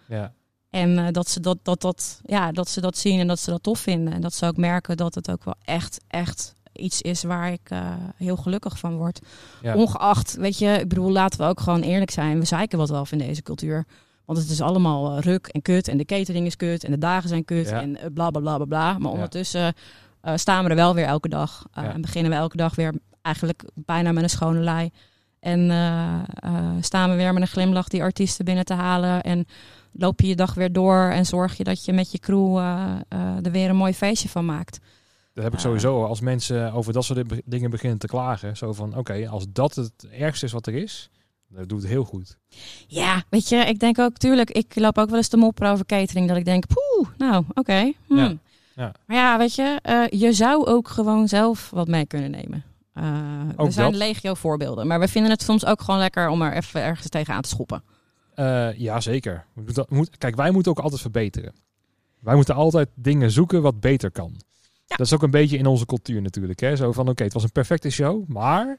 ja. En eh, dat, ze dat, dat, dat, ja, dat ze dat zien en dat ze dat tof vinden. En dat ze ook merken dat het ook wel echt, echt iets is waar ik eh, heel gelukkig van word. Ja. Ongeacht, weet je, ik bedoel, laten we ook gewoon eerlijk zijn. We zeiken wat wel in deze cultuur. Want het is allemaal eh, ruk en kut. En de catering is kut. En de dagen zijn kut. Ja. En bla bla bla bla bla. Maar ondertussen staan we er wel weer elke dag. En beginnen we elke dag weer eigenlijk bijna met een schone lei. En eh, eh, staan we weer met een glimlach die artiesten binnen te halen. En loop je je dag weer door. En zorg je dat je met je crew eh, eh, er weer een mooi feestje van maakt. Dat heb ik sowieso. Als mensen over dat soort di- dingen beginnen te klagen. Zo van, oké, als dat het ergste is wat er is, dan doet het heel goed. Ja, weet je, ik denk ook, tuurlijk, ik loop ook wel eens te mopperen over catering. Dat ik denk, poeh, nou, oké. hmm. Ja, ja. Maar ja, weet je, eh, je zou ook gewoon zelf wat mee kunnen nemen. Ook er zijn dat. legio voorbeelden. Maar we vinden het soms ook gewoon lekker om er even ergens tegenaan te schoppen. Eh, ja, zeker. Kijk, wij moeten ook altijd verbeteren. Wij moeten altijd dingen zoeken wat beter kan. Ja. Dat is ook een beetje in onze cultuur natuurlijk. Hè? Zo van, oké, het was een perfecte show, maar...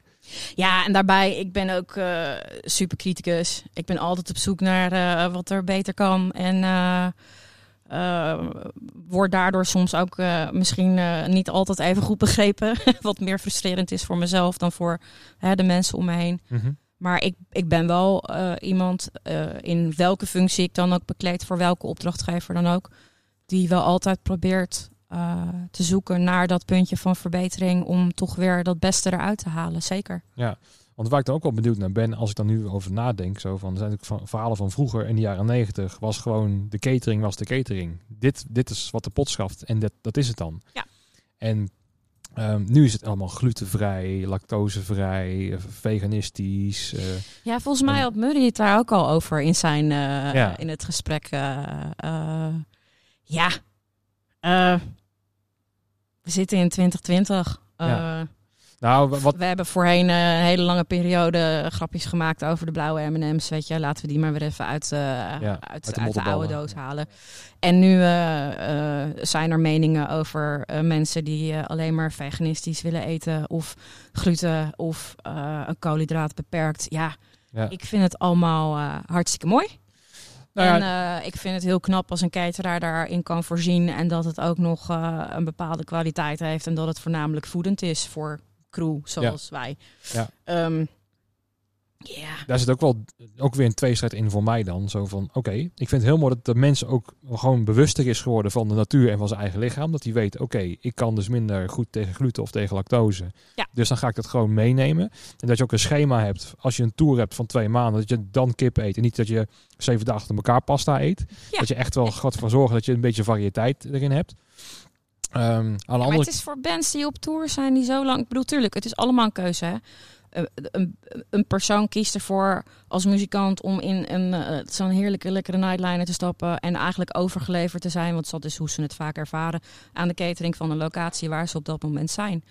Ja, en daarbij, ik ben ook super criticus. Ik ben altijd op zoek naar wat er beter kan. En eh eh, word daardoor soms ook eh, misschien eh, niet altijd even goed begrepen. *laughs* wat meer frustrerend is voor mezelf dan voor hè, de mensen om me heen. Mhm. Maar ik, ik ben wel iemand, in welke functie ik dan ook bekleed, voor welke opdrachtgever dan ook, die wel altijd probeert te zoeken naar dat puntje van verbetering om toch weer dat beste eruit te halen. Zeker. Want waar ik dan ook wel benieuwd naar ben, als ik dan nu over nadenk, zo van, er zijn natuurlijk van, verhalen van vroeger in de jaren negentig, was gewoon de catering was de catering. Dit, dit is wat de pot schaft en dat, dat is het dan. Ja. En ehm, nu is het allemaal glutenvrij, lactosevrij, eh, veganistisch. eh, Ja, volgens mij En- had Murray het daar ook al over in, zijn, eh, Ja. in het gesprek. ja, Eh, we zitten in 2020. Eh, Ja. Nou, wa- wat, We hebben voorheen eh, een hele lange periode grapjes gemaakt over de blauwe M&M's. Weet je, laten we die maar weer even uit, eh, uit, de uit, de, oude doos halen. En nu eh, zijn er meningen over mensen die alleen maar veganistisch willen eten. Of gluten of een koolhydraat beperkt. Ja, ja. ik vind het allemaal hartstikke mooi. Nou ja, en ik vind het heel knap als een cateraar daarin kan voorzien. En dat het ook nog een bepaalde kwaliteit heeft. En dat het voornamelijk voedend is voor crew zoals wij. Ja. Ehm, ja. daar zit ook wel ook weer een tweestrijd in voor mij dan. Zo van, oké, ik vind het heel mooi dat de mensen ook gewoon bewuster is geworden van de natuur en van zijn eigen lichaam. Dat hij weet, oké, ik kan dus minder goed tegen gluten of tegen lactose. Ja. Dus dan ga ik dat gewoon meenemen. En dat je ook een schema hebt, als je een tour hebt van twee maanden, dat je dan kip eet. En niet dat je zeven dagen achter elkaar pasta eet. Ja. Dat je echt wel gaat ervoor zorgen dat je een beetje variëteit erin hebt. Ehm, aan Maar andere het is voor bands die op tour zijn die zo lang... Ik bedoel, tuurlijk, het is allemaal een keuze. Hè? Eh, Een, een persoon kiest ervoor als muzikant om in een, eh, zo'n heerlijke, lekkere nightliner te stappen. En eigenlijk overgeleverd te zijn, want dat is hoe ze het vaak ervaren. Aan de catering van een locatie waar ze op dat moment zijn.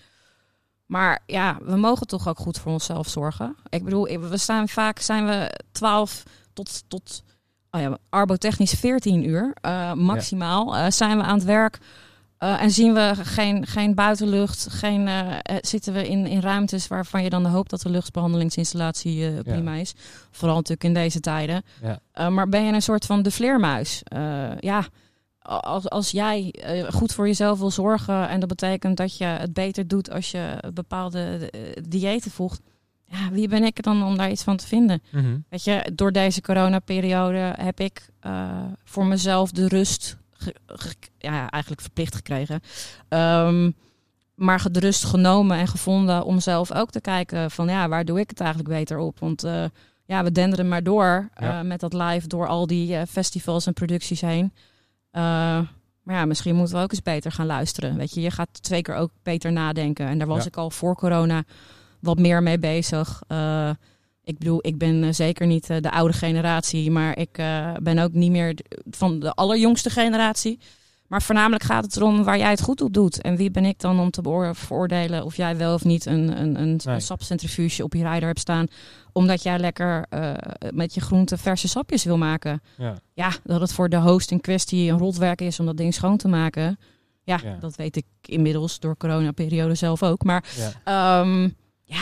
Maar ja, we mogen toch ook goed voor onszelf zorgen. Ik bedoel, we staan vaak zijn we 12 tot, tot oh ja, arbotechnisch 14 uur eh, maximaal eh, zijn we aan het werk. Eh, en zien we geen, geen buitenlucht, geen, eh, eh, zitten we in, in ruimtes waarvan je dan hoopt dat de luchtbehandelingsinstallatie eh, prima is. Vooral natuurlijk in deze tijden. Ja. Maar ben je een soort van de vleermuis? Ja, als, als jij goed voor jezelf wil zorgen en dat betekent dat je het beter doet als je bepaalde diëten volgt, ja, wie ben ik dan om daar iets van te vinden? Mhm. Weet je, door deze coronaperiode heb ik voor mezelf de rust, ge- ge- ja, eigenlijk verplicht gekregen. Ehm, maar de rust genomen en gevonden om zelf ook te kijken van ja, waar doe ik het eigenlijk beter op? Want eh, ja, we denderen maar door eh, met dat live door al die eh, festivals en producties heen. Maar ja, misschien moeten we ook eens beter gaan luisteren. Weet je, je gaat twee keer ook beter nadenken. En daar was Ja. ik al voor corona wat meer mee bezig. Ik bedoel, ik ben eh, zeker niet eh, de oude generatie, maar ik eh, ben ook niet meer van de allerjongste generatie. Maar voornamelijk gaat het erom waar jij het goed op doet. En wie ben ik dan om te beoor- veroordelen of jij wel of niet een, een, een, Nee. een sapcentrifuge op je rijder hebt staan. Omdat jij lekker met je groente verse sapjes wil maken. Ja. Ja, dat het voor de host in kwestie een rotwerk is om dat ding schoon te maken. Ja, Ja. dat weet ik inmiddels door coronaperiode zelf ook. Maar Ja. Ehm, ja,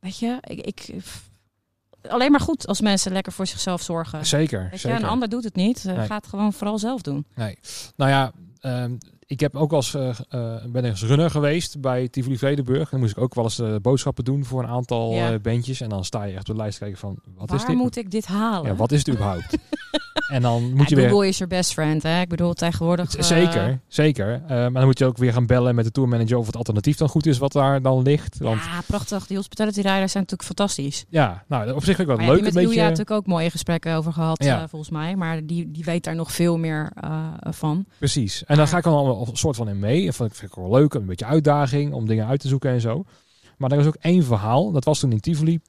weet je, ik, ik, alleen maar goed als mensen lekker voor zichzelf zorgen. Zeker, zeker. een ander doet het niet. Eh, Nee. Ga het gewoon vooral zelf doen. Nee. Nou ja, ehm, ik heb ook als eh, eh, ben eens runner geweest bij Tivoli Vredenburg. Dan moest ik ook wel eens eh, boodschappen doen voor een aantal Ja. bandjes. En dan sta je echt op de lijst kijken van, wat is Waar dit? moet ik dit halen? Ja, wat is het überhaupt? *laughs* en dan moet Ja, je weer... Google is your best friend, hè? Ik bedoel, tegenwoordig... Zeker, zeker. Maar dan moet je ook weer gaan bellen met de tourmanager of het alternatief dan goed is wat daar dan ligt. Want Ja, prachtig. Die hospitality riders zijn natuurlijk fantastisch. ja, nou op zich ook wel ja, leuk. Een met Julia beetje... natuurlijk ook mooie gesprekken over gehad, Ja. eh, volgens mij. Maar die, die weet daar nog veel meer van. Precies. En dan ga ik dan al een soort van in mee. En vond ik vind ik wel leuk, een beetje uitdaging om dingen uit te zoeken en zo. Maar er was ook één verhaal. Dat was toen in Tivoli. En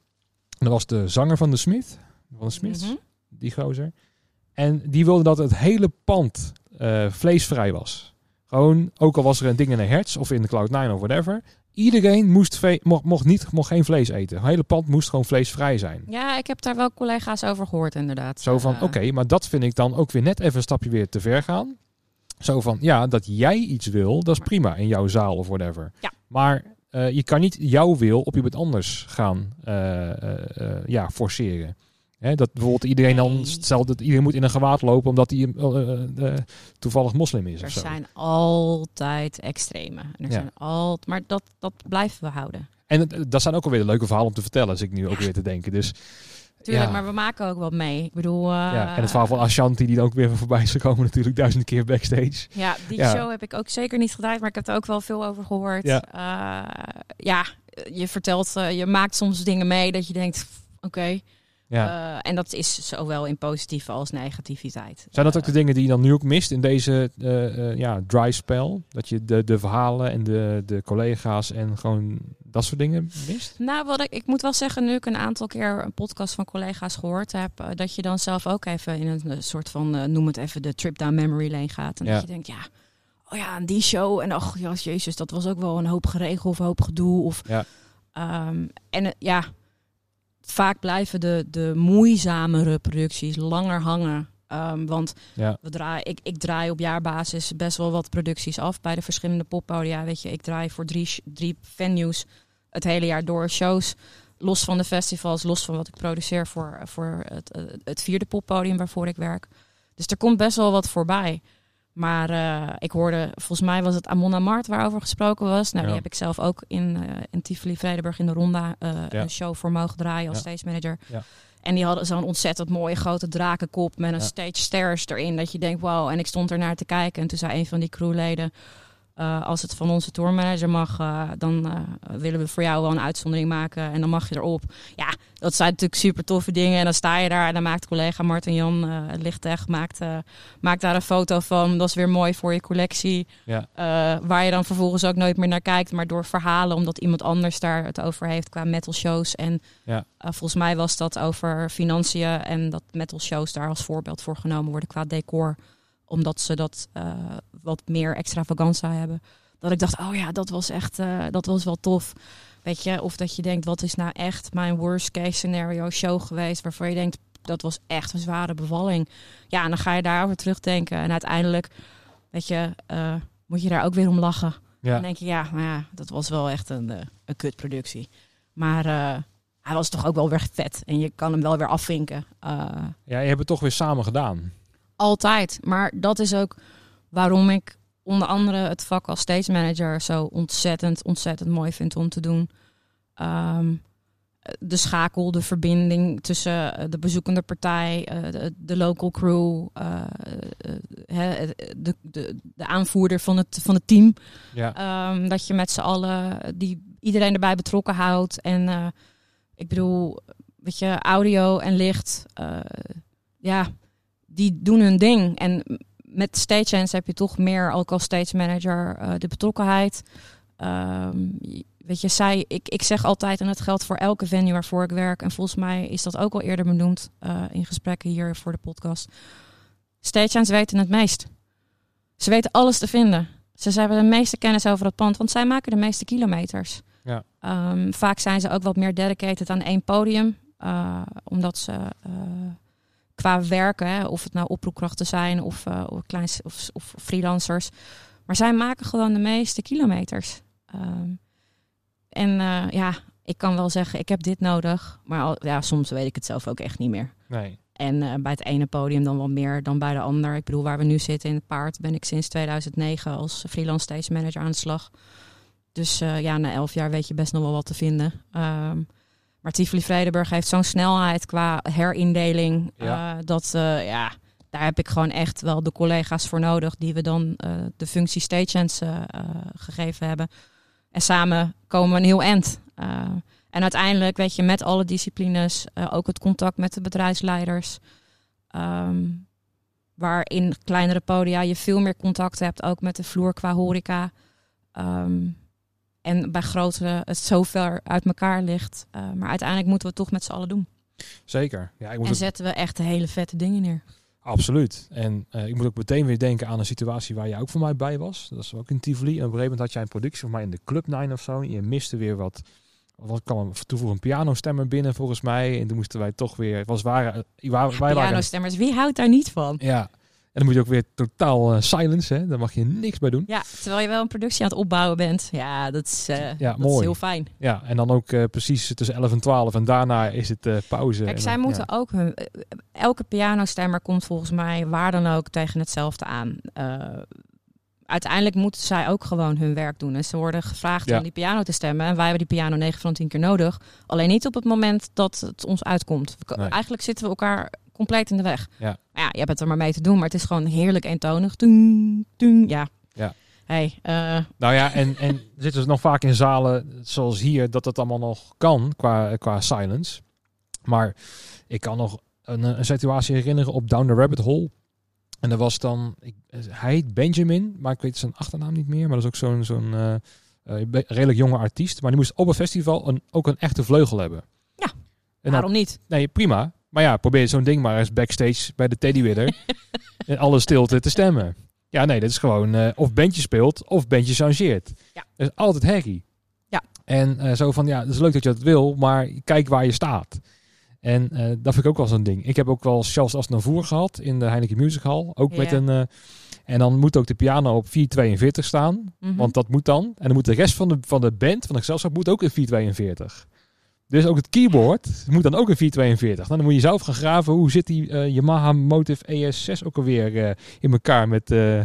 dat was de zanger van de Smith. Van de Smiths, Mhm. die gozer. En die wilde dat het hele pand eh, vleesvrij was. Gewoon, ook al was er een ding in een hertz of in de Cloud9 of whatever. Iedereen moest mocht, mocht, niet, mocht geen vlees eten. Het hele pand moest gewoon vleesvrij zijn. Ja, ik heb daar wel collega's over gehoord, inderdaad. Zo van, Eh, oké, maar dat vind ik dan ook weer net even een stapje weer te ver gaan. Zo van, ja, dat jij iets wil, dat is prima in jouw zaal of whatever. Ja. Maar eh, je kan niet jouw wil op iemand anders gaan eh, eh, ja, forceren. Hè, dat bijvoorbeeld iedereen dan, dat iedereen moet in een gewaad lopen omdat hij toevallig moslim is Er of zo. zijn altijd extreme. Er Ja. zijn altijd, maar dat, dat blijven we houden. En dat zijn ook alweer leuke verhalen om te vertellen, als ik nu ook weer te denken. Dus, Tuurlijk, ja. maar we maken ook wat mee. Ik bedoel... eh, ja. En het verhaal van Ashanti die dan ook weer *laughs* voorbij is gekomen natuurlijk duizend keer backstage. Ja, die Ja. show heb ik ook zeker niet gedraaid, maar ik heb er ook wel veel over gehoord. Ja. Ja, ja je vertelt, eh, je maakt soms dingen mee dat je denkt, oké. Ja. Eh, en dat is zowel in positieve als negativiteit. Zijn dat ook Eh, de dingen die je dan nu ook mist in deze eh, eh, ja, dry spell? Dat je de, de verhalen en de, de collega's en gewoon dat soort dingen mist? Nou, wat ik, ik moet wel zeggen, nu ik een aantal keer een podcast van collega's gehoord heb, eh, dat je dan zelf ook even in een, soort van, eh, noem het even, de trip down memory lane gaat. En Ja. dat je denkt, ja, oh ja, die show. En ach, jezus, dat was ook wel een hoop geregeld of een hoop gedoe. Of, Ja. Ehm, en eh, ja, vaak blijven de, de moeizamere producties langer hangen. Ehm, want Ja, we draaien, ik, ik draai op jaarbasis best wel wat producties af bij de verschillende poppodia. Weet je, ik draai voor drie, drie venues het hele jaar door shows. Los van de festivals, los van wat ik produceer voor, voor het, eh, het vierde poppodium waarvoor ik werk. Dus er komt best wel wat voorbij. Maar eh, ik hoorde, volgens mij was het Amon Mart waarover gesproken was. Nou, Ja. die heb ik zelf ook in, eh in Tivoli Vredenburg in de Ronda Ja. een show voor mogen draaien als Ja. stage manager. En die hadden zo'n ontzettend mooie grote drakenkop met een Ja. stage stairs erin. Dat je denkt, wow. En ik stond er naar te kijken. En toen zei een van die crewleden... eh, als het van onze tourmanager mag, eh, dan eh, willen we voor jou wel een uitzondering maken. En dan mag je erop. Ja, dat zijn natuurlijk super toffe dingen. En dan sta je daar en dan maakt collega Martin Jan Lichtig maakt, maakt daar een foto van. Dat is weer mooi voor je collectie. ja, waar je dan vervolgens ook nooit meer naar kijkt. Maar door verhalen, omdat iemand anders daar het over heeft qua metal shows. En Ja. volgens mij was dat over financiën. En dat metal shows daar als voorbeeld voor genomen worden qua decor. Omdat ze dat wat meer extravaganza hebben. Dat ik dacht, oh ja, dat was echt, eh, dat was wel tof. Weet je, of dat je denkt, wat is nou echt mijn worst case scenario show geweest. Waarvan je denkt, dat was echt een zware bevalling. Ja, en dan ga je daarover terugdenken. En uiteindelijk, weet je, eh, moet je daar ook weer om lachen. ja. Dan denk je, ja, nou ja, dat was wel echt een, eh, een kutproductie. Maar hij was toch ook wel weer vet. En je kan hem wel weer afvinken. Ja, je hebt het toch weer samen gedaan. altijd. Maar dat is ook waarom ik onder andere het vak als stage manager zo ontzettend, ontzettend mooi vind om te doen. Ehm, de schakel, de verbinding tussen eh, de bezoekende partij, eh, de, de local crew, uh, de, de, de aanvoerder van het, van het team. Ja. Um, dat je met z'n allen die iedereen erbij betrokken houdt. En ik bedoel, weet je, audio en licht, ja, die doen hun ding. En met stagehand heb je toch meer, ook als stage manager, de betrokkenheid. Um, weet je, zij, ik, ik zeg altijd, en dat geldt voor elke venue waarvoor ik werk, en volgens mij is dat ook al eerder benoemd uh, in gesprekken hier voor de podcast. Stagehands weten het meest. Ze weten alles te vinden. Ze hebben de meeste kennis over het pand, want zij maken de meeste kilometers. Ja. Um, vaak zijn ze ook wat meer dedicated aan één podium, uh, omdat ze qua werken, hè, of het nou oproepkrachten zijn of, of, klein, of, of freelancers, maar zij maken gewoon de meeste kilometers. Um, en uh, ja, ik kan wel zeggen, ik heb dit nodig. Maar al, ja, soms weet ik het zelf ook echt niet meer. Nee. En uh, bij het ene podium dan wel meer dan bij de ander. Ik bedoel, waar we nu zitten in het paard, ben ik sinds 2009 als freelance stage manager aan de slag. Dus uh, ja, na elf jaar weet je best nog wel wat te vinden. Um, maar Tivoli Vredenburg heeft zo'n snelheid qua herindeling. Ja. dat ja, daar heb ik gewoon echt wel de collega's voor nodig die we dan de functie stagehands gegeven hebben. En samen komen we een heel eind. Uh, en uiteindelijk, weet je, met alle disciplines, ook het contact met de bedrijfsleiders. Um, waar in kleinere podia je veel meer contact hebt, ook met de vloer qua horeca. Um, en bij grotere het zo ver uit elkaar ligt. Uh, maar uiteindelijk moeten we het toch met z'n allen doen. Zeker. Ja, ik moet en ook- zetten we echt hele vette dingen neer. Absoluut. En eh, ik moet ook meteen weer denken aan een situatie waar jij ook voor mij bij was. Dat was ook in Tivoli. En op een gegeven moment had jij een productie voor mij in de Club 9 of zo. En je miste weer wat. Wat kwam er toevoegen een pianostemmer binnen volgens mij. En toen moesten wij toch weer. Het was waren, eh, waar, wij waren. Pianostemmers, wie houdt daar niet van? Ja. En dan moet je ook weer totaal eh, silence. Hè? Daar mag je niks bij doen. Ja, terwijl je wel een productie aan het opbouwen bent. Ja, dat is, uh, Ja, dat mooi. is heel fijn. Ja, en dan ook eh, precies tussen 11 en 12. En daarna is het eh, pauze. Kijk, En zij dan- moeten ja. ook hun. eh, Elke pianostemmer komt volgens mij waar dan ook tegen hetzelfde aan. Uh, uiteindelijk moeten zij ook gewoon hun werk doen. En ze worden gevraagd Ja. om die piano te stemmen. En wij hebben die piano 9 van 10 keer nodig. Alleen niet op het moment dat het ons uitkomt. Nee. Eigenlijk zitten we elkaar compleet in de weg. Ja. Maar ja, je hebt het er maar mee te doen. Maar het is gewoon heerlijk eentonig. Toen, toen, ja. Ja. Hey, uh, Nou ja, en, en *laughs* zitten ze nog vaak in zalen zoals hier, dat het allemaal nog kan qua, qua silence. Maar ik kan nog een, een situatie herinneren op Down the Rabbit Hole. En dat was dan, ik, hij heet Benjamin, maar ik weet zijn achternaam niet meer. Maar dat is ook zo'n zo'n eh, eh, redelijk jonge artiest. Maar die moest op een festival een, ook een echte vleugel hebben. Ja, en waarom niet? Nee, prima. Maar ja, probeer zo'n ding maar eens backstage bij de Teddywidder *laughs* in alle stilte te stemmen. Ja, nee, dat is gewoon eh, of bandje speelt of bandje changeert. Ja. Dat is altijd herrie. Ja. En eh, zo van, ja, het is leuk dat je dat wil, maar kijk waar je staat. En eh, dat vind ik ook wel zo'n ding. Ik heb ook wel Charles Aznavour gehad in de Heineken Music Hall. Ook Ja. met een... en dan moet ook de piano op 442 staan. Mhm. Want dat moet dan. En dan moet de rest van de, van de band, van de gezelschap, moet ook in 442. Dus ook het keyboard moet dan ook in 442. Nou, dan moet je zelf gaan graven. Hoe zit die eh, Yamaha Motive ES6 ook alweer eh, in elkaar met eh,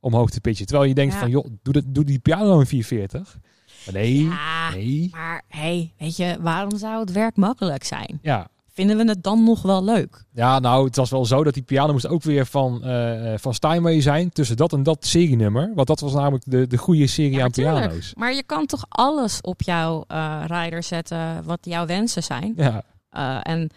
omhoog te pitchen. Terwijl je denkt Ja. van, joh, doe, dat, doe die piano in 440. Maar nee, Ja, nee. maar hey, weet je, waarom zou het werk makkelijk zijn? Ja. Vinden we het dan nog wel leuk? ja, nou, het was wel zo dat die piano moest ook weer van, eh van Steinway zijn. Tussen dat en dat serienummer. Want dat was namelijk de, de goede serie Ja, aan tuurlijk. piano's. Maar je kan toch alles op jouw eh rider zetten wat jouw wensen zijn? Ja, Uh, en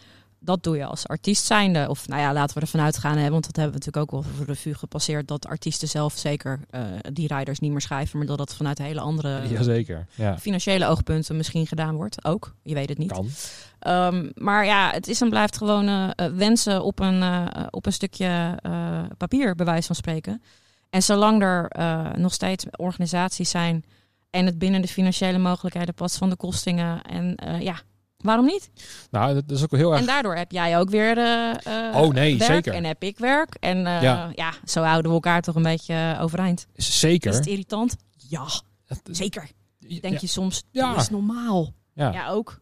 dat doe je als artiest zijnde. Of nou ja, laten we ervan uitgaan, hè, want dat hebben we natuurlijk ook wel voor de revue gepasseerd. Dat artiesten zelf zeker uh, die riders niet meer schrijven, maar dat dat vanuit hele andere *laughs* jazeker. Ja, financiële oogpunten misschien gedaan wordt. Ook, je weet het niet. kan. Um, maar ja, het is en blijft gewoon uh, wensen op een, uh, op een stukje papier, bij wijze van spreken. En zolang er nog steeds organisaties zijn en het binnen de financiële mogelijkheden past van de kostingen. En ja, waarom niet? Nou, dat is ook wel heel erg. En daardoor heb jij ook weer uh, oh, nee, werk zeker. en heb ik werk. En uh, ja. ja. zo houden we elkaar toch een beetje overeind. Zeker. Is het irritant? Ja, zeker. Denk ja. je soms, ja. dat is normaal. Ja. ja, ook.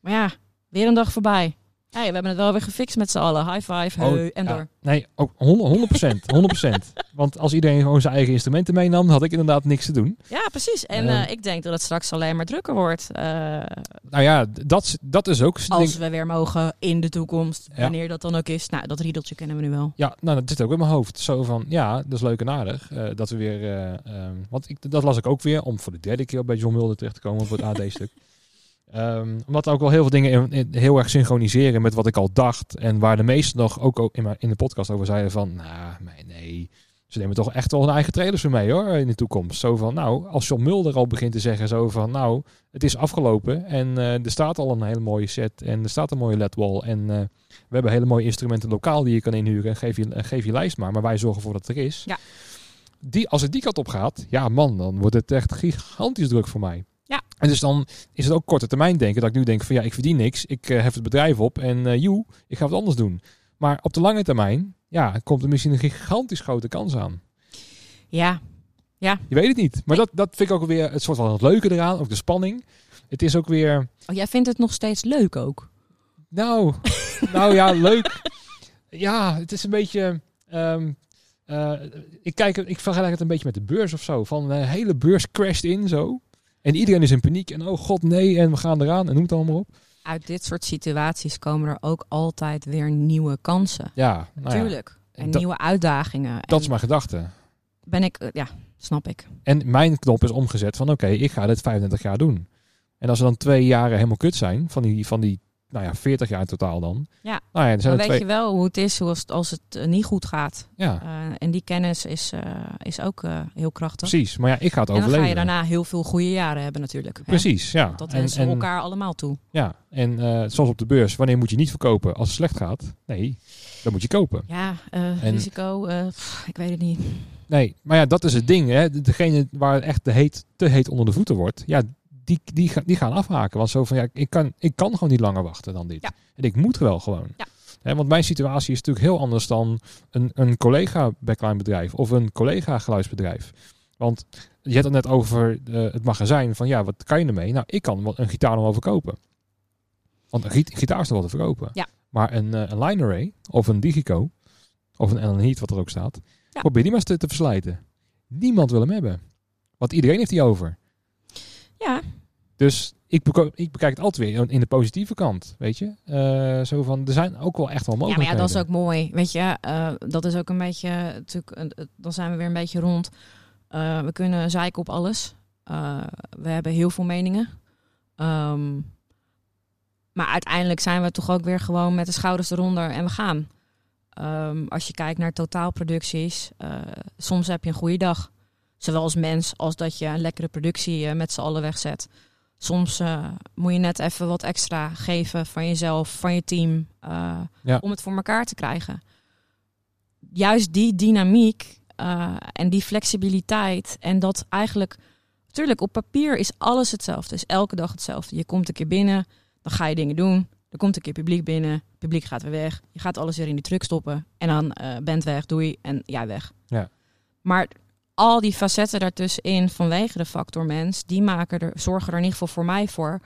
Maar ja, weer een dag voorbij. Hey, we hebben het wel weer gefixt met z'n allen. High five, Oh, heu, en ja. door. Nee, ook 100 procent. *laughs* 100% Want als iedereen gewoon zijn eigen instrumenten meenam, had ik inderdaad niks te doen. Ja, precies. En Eh. eh, ik denk dat het straks alleen maar drukker wordt. eh, Nou ja, dat, dat is ook... als we weer mogen in de toekomst. Ja. Wanneer dat dan ook is. Nou, dat riedeltje kennen we nu wel. Ja, nou, dat zit ook in mijn hoofd. Zo van, ja, dat is leuk en aardig. eh, dat we weer... ehm, want ik, dat las ik ook weer, om voor de derde keer bij John Mulder terecht te komen voor het AD-stuk. *laughs* Ehm, omdat ook wel heel veel dingen in, in- heel erg synchroniseren met wat ik al dacht. En waar de meesten nog ook in, in de podcast over zeiden van... Nou, nee, nee, ze nemen toch echt wel hun eigen trailers voor mee hoor, in de toekomst. Zo van, nou, als John Mulder al begint te zeggen zo van... Nou, het is afgelopen en eh, er staat al een hele mooie set en er staat een mooie LED-wall. En eh, we hebben hele mooie instrumenten lokaal die je kan inhuren. En geef je, geef je lijst maar, maar wij zorgen ervoor dat het er is. Ja. Die, als het die kant op gaat, ja man, dan wordt het echt gigantisch druk voor mij. Ja. En dus dan is het ook korte termijn denken. Dat ik nu denk van ja, ik verdien niks. Ik eh, hef het bedrijf op en eh joe, ik ga wat anders doen. Maar op de lange termijn, ja, komt er misschien een gigantisch grote kans aan. Ja, Je weet het niet. Maar dat, dat vind ik ook weer het soort van het leuke eraan. Ook de spanning. Het is ook weer, oh, jij vindt het nog steeds leuk ook. nou, *laughs* nou ja, leuk. Ja, het is een beetje... ehm, eh, ik, kijk, ik vergelijk het een beetje met de beurs of zo. Van de hele beurs crasht in zo. En iedereen is in paniek. En oh god, nee. En we gaan eraan. En noem het allemaal op. Uit dit soort situaties komen er ook altijd weer nieuwe kansen. Ja, nou ja, Tuurlijk. En dat- nieuwe uitdagingen. dat En is mijn gedachte. ben ik, eh, ja, snap ik. En mijn knop is omgezet van oké, ik ga dit 35 jaar doen. En als er dan twee jaren helemaal kut zijn, van die, van die nou ja, 40 jaar in totaal dan. Ja. Nou ja, zijn Dan weet twee. je wel hoe het is als het, als het eh, niet goed gaat. Ja, Eh, en die kennis is, eh, is ook heel krachtig. precies. Maar ja, ik ga het En dan overleven. ga je daarna heel veel goede jaren hebben natuurlijk. hè? Precies, ja. Dat en, wensen we en, elkaar allemaal toe. Ja, en zoals op de beurs, wanneer moet je niet verkopen als het slecht gaat? Nee, dan moet je kopen. Ja, En- risico, pff, ik weet het niet. Nee, maar ja, dat is het ding. Hè. Degene waar het echt te heet, te heet onder de voeten wordt, ja, die, die, die gaan afhaken. Want zo van, ja, ik kan, ik kan gewoon niet langer wachten dan dit. Ja. En ik moet wel gewoon. Ja. Want mijn situatie is natuurlijk heel anders dan een, een collega backline bedrijf of een collega geluidsbedrijf. Want je hebt het net over eh, het magazijn van ja, wat kan je ermee? Nou, ik kan wel een gitaar nog wel verkopen. Want een git- gitaar is er wel te verkopen. Ja. Maar een, een line array of een Digico of een Allen Heat wat er ook staat, Ja. probeer die maar te, te verslijten. Niemand wil hem hebben. Want iedereen heeft die over. Ja, Dus ik, beko- ik bekijk het altijd weer in de positieve kant, weet je. Eh, zo van, er zijn ook wel echt wel ja, maar ja, mogelijkheden. dat is ook mooi. Weet je, eh, dat is ook een beetje, natuurlijk, dan zijn we weer een beetje rond. Eh, we kunnen zeiken op alles. We hebben heel veel meningen. Ehm, maar uiteindelijk zijn we toch ook weer gewoon met de schouders eronder en we gaan. Ehm, als je kijkt naar totaalproducties, soms heb je een goede dag. Zowel als mens als dat je een lekkere productie eh, met z'n allen wegzet. Soms eh, moet je net even wat extra geven van jezelf, van je team, eh, Ja. om het voor elkaar te krijgen. Juist die dynamiek en die flexibiliteit en dat eigenlijk, natuurlijk op papier is alles hetzelfde, is elke dag hetzelfde. Je komt een keer binnen, dan ga je dingen doen, er komt een keer publiek binnen, het publiek gaat weer weg, je gaat alles weer in die truck stoppen en dan bent weg, doei en jij weg. Ja. Maar al die facetten daartussenin vanwege de factor mens, die maken er, zorgen er in ieder geval voor mij voor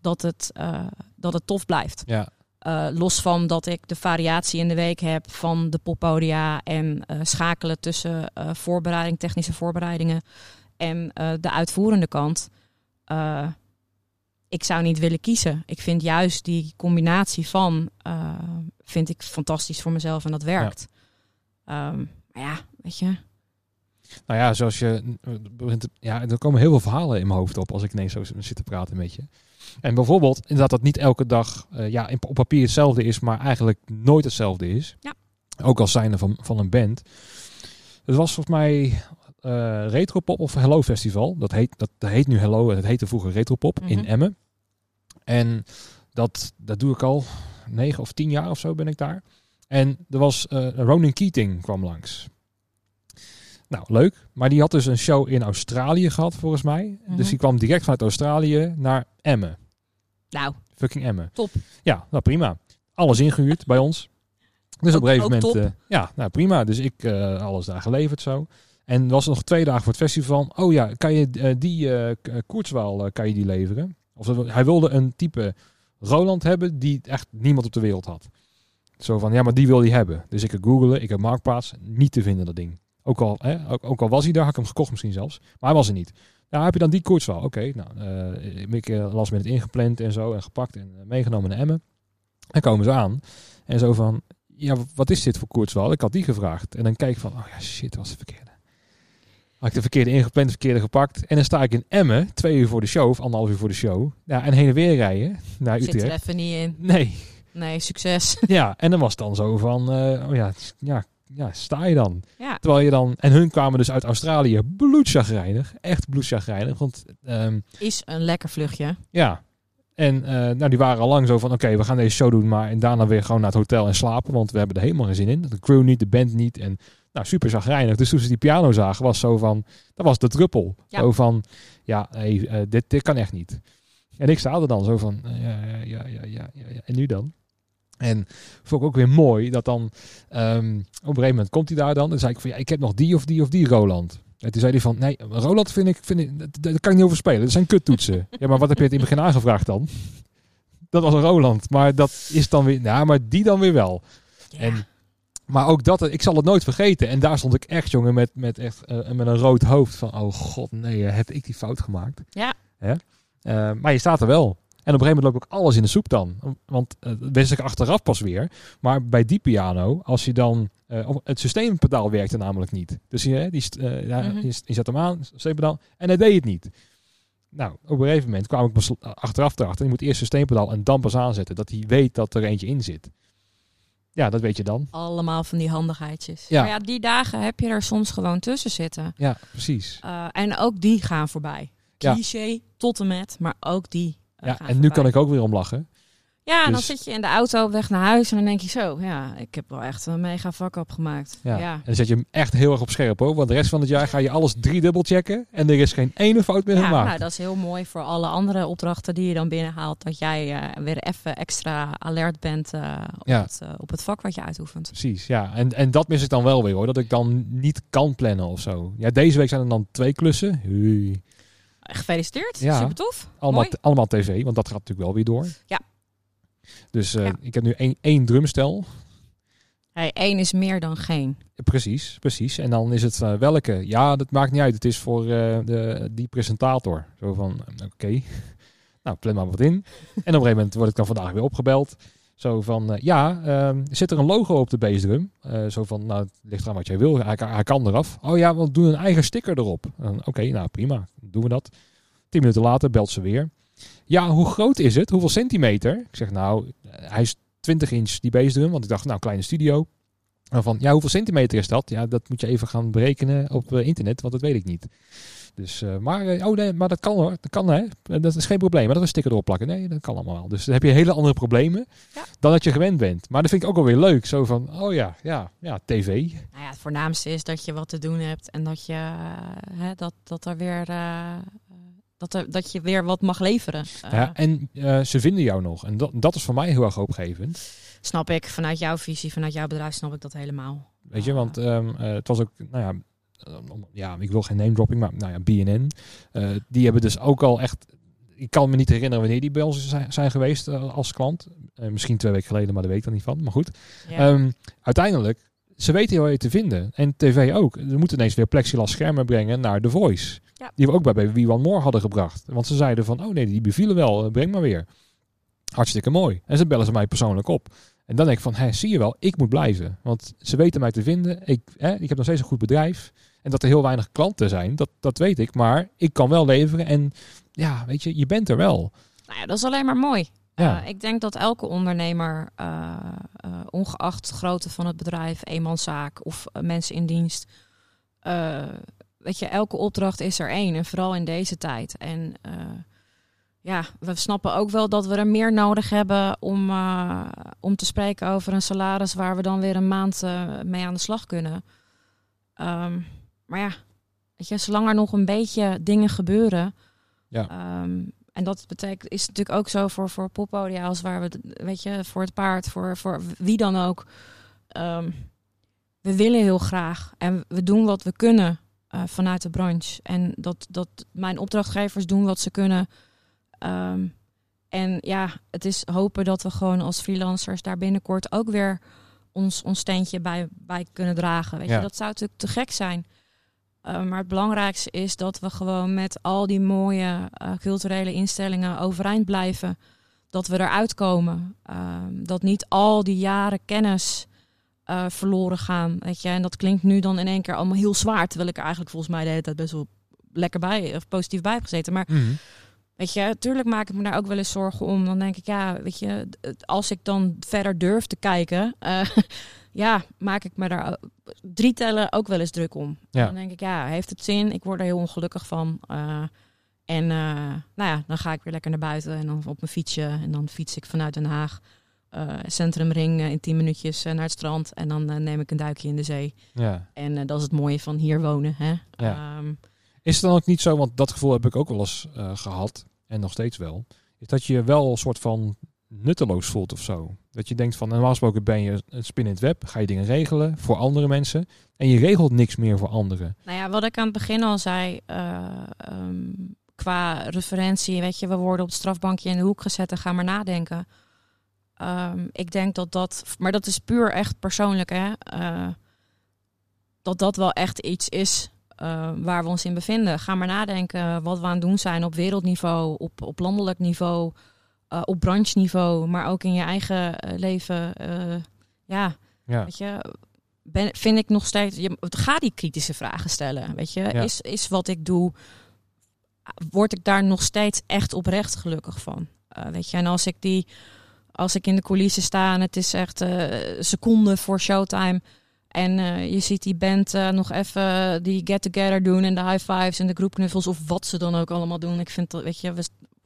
dat het, eh, dat het tof blijft. Ja, Eh, los van dat ik de variatie in de week heb van de poppodia en eh, schakelen tussen voorbereiding, technische voorbereidingen en de uitvoerende kant. Ik zou niet willen kiezen. Ik vind juist die combinatie van vind ik fantastisch voor mezelf en dat werkt. Ehm, maar ja, weet je. Nou ja, zoals je... Ja, er komen heel veel verhalen in mijn hoofd op als ik ineens zo zit te praten met je. En bijvoorbeeld, inderdaad dat niet elke dag eh, ja, op papier hetzelfde is, maar eigenlijk nooit hetzelfde is. Ja. Ook als zijnde van, van een band. Het was volgens mij eh Retropop of Hello Festival. Dat heet, dat, heet nu Hello, het heette vroeger Retropop in Mhm. Emmen. En dat, dat doe ik al negen of tien jaar of zo ben ik daar. En er was eh Ronan Keating kwam langs. Nou, leuk. Maar die had dus een show in Australië gehad, volgens mij. Mhm. Dus die kwam direct vanuit Australië naar Emmen. Nou, Fucking Emmen. Top. Ja, nou prima. Alles ingehuurd bij ons. Dus Ook- op een gegeven moment... eh, ja, nou prima. Dus ik eh, alles daar geleverd zo. En er was nog twee dagen voor het festival. Oh ja, kan je eh, die Koertswaal, kan je die leveren? Of dat- hij wilde een type Roland hebben die echt niemand op de wereld had. Zo van, ja, maar die wil hij hebben. Dus ik heb googelen, ik heb Marktplaats, niet te vinden dat ding. Ook al, hè, ook, ook al was hij daar, had ik hem gekocht misschien zelfs. Maar hij was er niet. Nou, heb je dan die koers wel? Oké, nou, eh ik uh, las met het ingepland en zo en gepakt en eh, meegenomen naar Emmen. En komen ze aan. En zo van, ja, wat is dit voor koertswal? Ik had die gevraagd. En dan kijk ik van, oh ja, shit, dat was de verkeerde. Had ik de verkeerde ingepland, de verkeerde gepakt. En dan sta ik in Emmen, twee uur voor de show, of anderhalf uur voor de show. Ja, en heen en weer rijden naar Zit er Utrecht. even niet in. Nee, Nee, succes. ja, en dan was het dan zo van, eh, oh ja, ja, ja, sta je dan? Ja, Terwijl je dan, en hun kwamen dus uit Australië, bloedchagrijnig, echt bloedchagrijnig. Want ehm, is een lekker vluchtje. ja, en eh, nou, die waren al lang zo van, oké, we gaan deze show doen, maar en daarna weer gewoon naar het hotel en slapen, want we hebben er helemaal geen zin in. De crew niet, de band niet en nou, super zagrijnig. Dus toen ze die piano zagen, was zo van, dat was de druppel. Ja. Zo van, ja, hey, eh, dit, dit kan echt niet. En ik sta er dan zo van, eh, ja, ja, ja, ja, ja, ja, ja. en nu dan? En vond ik ook weer mooi dat dan, ehm, op een gegeven moment komt hij daar dan. En zei ik van, ja, ik heb nog die of die of die Roland. En toen zei hij van, nee, Roland vind ik, vind ik dat kan ik niet over spelen. Dat zijn kuttoetsen. *laughs* ja, maar wat heb je het in het begin aangevraagd dan? Dat was een Roland. Maar dat is dan weer, ja, maar die dan weer wel. Ja. En, maar ook dat, ik zal het nooit vergeten. En daar stond ik echt, jongen, met, met, echt, eh, met een rood hoofd. Van, oh god, nee, heb ik die fout gemaakt? Ja. Hè? Eh, maar je staat er wel. En op een gegeven moment loopt ook alles in de soep dan. Want uh, wist ik achteraf pas weer. Maar bij die piano, als je dan... op- het systeempedaal werkte namelijk niet. Dus je, die, st- eh, ja, Mhm. je, je zet hem aan, systeempedaal, en hij deed het niet. Nou, op een gegeven moment kwam ik pas achteraf erachter. Je moet eerst systeempedaal en dan pas aanzetten. Dat hij weet dat er eentje in zit. Ja, dat weet je dan. Allemaal van die handigheidjes. Ja. Maar ja, die dagen heb je er soms gewoon tussen zitten. Ja, precies. En ook die gaan voorbij. Ja. Cliché tot en met, maar ook die Ja, en nu voorbij. kan ik ook weer om lachen. Ja, en dan dus- zit je in de auto op weg naar huis en dan denk je zo, ja, ik heb wel echt een mega vak opgemaakt. Ja. Ja. En dan zet je hem echt heel erg op scherp hoor. Want de rest van het jaar ga je alles drie dubbel checken. En er is geen ene fout meer Ja, gemaakt. nou, dat is heel mooi voor alle andere opdrachten die je dan binnenhaalt. Dat jij eh, weer even extra alert bent eh, op, Ja. het, eh, op het vak wat je uitoefent. Precies, ja. En, en dat mis ik dan wel weer hoor. Dat ik dan niet kan plannen of zo. Ja, deze week zijn er dan twee klussen. Gefeliciteerd, Ja. super tof. Allemaal, allemaal tv, want dat gaat natuurlijk wel weer door. Ja. Dus eh, Ja. ik heb nu één, één drumstel. Hey, één is meer dan geen. Precies, precies. En dan is het eh, welke? Ja, dat maakt niet uit. Het is voor eh, de, die presentator. Zo van, oké. *laughs* Nou, plan maar wat in. en op een gegeven moment word ik dan vandaag weer opgebeld. Zo van, eh, ja, ehm, zit er een logo op de bassdrum? Eh zo van, nou, het ligt eraan wat jij wil. Hij, kan- eraf. Oh ja, we doen een eigen sticker erop. Oké, nou prima. Doen we dat. Tien minuten later belt ze weer. Ja, hoe groot is het? Hoeveel centimeter? Ik zeg, nou, hij is 20 inch die bassdrum. Want ik dacht, nou, kleine studio. En van, ja, hoeveel centimeter is dat? Ja, dat moet je even gaan berekenen op eh, internet, want dat weet ik niet. Dus, eh, maar, eh, oh nee, maar dat kan hoor. Dat kan, hè. Eh, Dat is geen probleem. Maar dat we een sticker erop plakken. Nee, dat kan allemaal wel. Dus dan heb je hele andere problemen Ja. dan dat je gewend bent. Maar dat vind ik ook alweer leuk. Zo van, oh ja, ja, ja, tv. Nou ja, het voornaamste is dat je wat te doen hebt en dat je, hè, dat, dat er weer, dat, er, dat je weer wat mag leveren. Ja, en ze vinden jou nog. En dat, dat is voor mij heel erg hoopgevend. Snap ik, vanuit jouw visie, vanuit jouw bedrijf snap ik dat helemaal. Weet je, want ehm, eh, het was ook, nou ja, ja, ik wil geen name dropping, maar nou ja, BNN. eh, die hebben dus ook al echt, ik kan me niet herinneren wanneer die bij ons zijn, geweest eh, als klant. Eh, misschien twee weken geleden, maar daar weet ik dan niet van. Maar goed, Ja. Ehm, uiteindelijk, ze weten waar je te vinden. En tv ook. Ze moeten ineens weer plexiglas schermen brengen naar The Voice. Ja. Die we ook bij, We One More hadden gebracht. Want ze zeiden van, oh nee, die bevielen wel, eh, breng maar weer. Hartstikke mooi. En ze bellen ze mij persoonlijk op. En dan denk ik van, hé, zie je wel, ik moet blijven. Want ze weten mij te vinden. Ik, hè, ik heb nog steeds een goed bedrijf. En dat er heel weinig klanten zijn, dat, dat weet ik. Maar ik kan wel leveren. En ja, weet je, je bent er wel. Nou ja, dat is alleen maar mooi. Ja. Eh, ik denk dat elke ondernemer, eh, eh, ongeacht grootte van het bedrijf, eenmanszaak of mensen in dienst, weet je, elke opdracht is er één. En vooral in deze tijd. En ja, we snappen ook wel dat we er meer nodig hebben om, om te spreken over een salaris waar we dan weer een maand mee aan de slag kunnen. Ehm, maar ja, weet je, zolang er nog een beetje dingen gebeuren. Ja. ehm, en dat betekent, is natuurlijk ook zo voor, voor poppodia als waar we, weet je, voor het paard, voor, voor wie dan ook. Ehm, we willen heel graag en we doen wat we kunnen eh, vanuit de branche. En dat, dat mijn opdrachtgevers doen wat ze kunnen. Ehm, En ja, het is hopen dat we gewoon als freelancers daar binnenkort ook weer ons, ons steentje bij, bij kunnen dragen. Weet Ja. je, dat zou natuurlijk te gek zijn. Uh, maar het belangrijkste is dat we gewoon met al die mooie uh, culturele instellingen overeind blijven. Dat we eruit komen. Uh, dat niet al die jaren kennis uh, verloren gaan. Weet je? En dat klinkt nu dan in één keer allemaal heel zwaar. Terwijl ik er eigenlijk volgens mij de hele tijd best wel lekker bij of positief bij heb gezeten. Maar Mhm. Weet je, natuurlijk maak ik me daar ook wel eens zorgen om. Dan denk ik, ja, weet je, als ik dan verder durf te kijken. Uh, *laughs* ja, maak ik me daar drie tellen ook wel eens druk om. Ja. Dan denk ik, ja, heeft het zin? Ik word er heel ongelukkig van. Uh, en uh, nou ja, dan ga ik weer lekker naar buiten en dan op mijn fietsje. En dan fiets ik vanuit Den Haag, centrumring in tien minuutjes naar het strand. En dan neem ik een duikje in de zee. Ja. En dat is het mooie van hier wonen. Hè? Ja. Um, Is het dan ook niet zo, want dat gevoel heb ik ook wel eens uh, gehad, en nog steeds wel, is dat je wel een soort van nutteloos voelt of zo. Dat je denkt van, normaal gesproken ben je een spin in het web, ga je dingen regelen voor andere mensen en je regelt niks meer voor anderen. Nou ja, wat ik aan het begin al zei, uh, um, qua referentie, weet je, we worden op het strafbankje in de hoek gezet en ga maar nadenken. Um, ik denk dat dat, maar dat is puur echt persoonlijk, hè. Uh, dat dat wel echt iets is uh, waar we ons in bevinden. Ga maar nadenken wat we aan het doen zijn op wereldniveau, op, op landelijk niveau, uh, op brancheniveau, maar ook in je eigen uh, leven. ja, ja, weet je, ben, vind ik nog steeds. Je, ga die kritische vragen stellen. Weet je, Ja. is, is wat ik doe, word ik daar nog steeds echt oprecht gelukkig van? Uh, weet je, en als ik die, als ik in de coulissen sta en het is echt uh, seconden voor showtime. En uh, je ziet die band uh, nog even die get-together doen en de high fives en de groepknuffels of wat ze dan ook allemaal doen. Ik vind dat, weet je,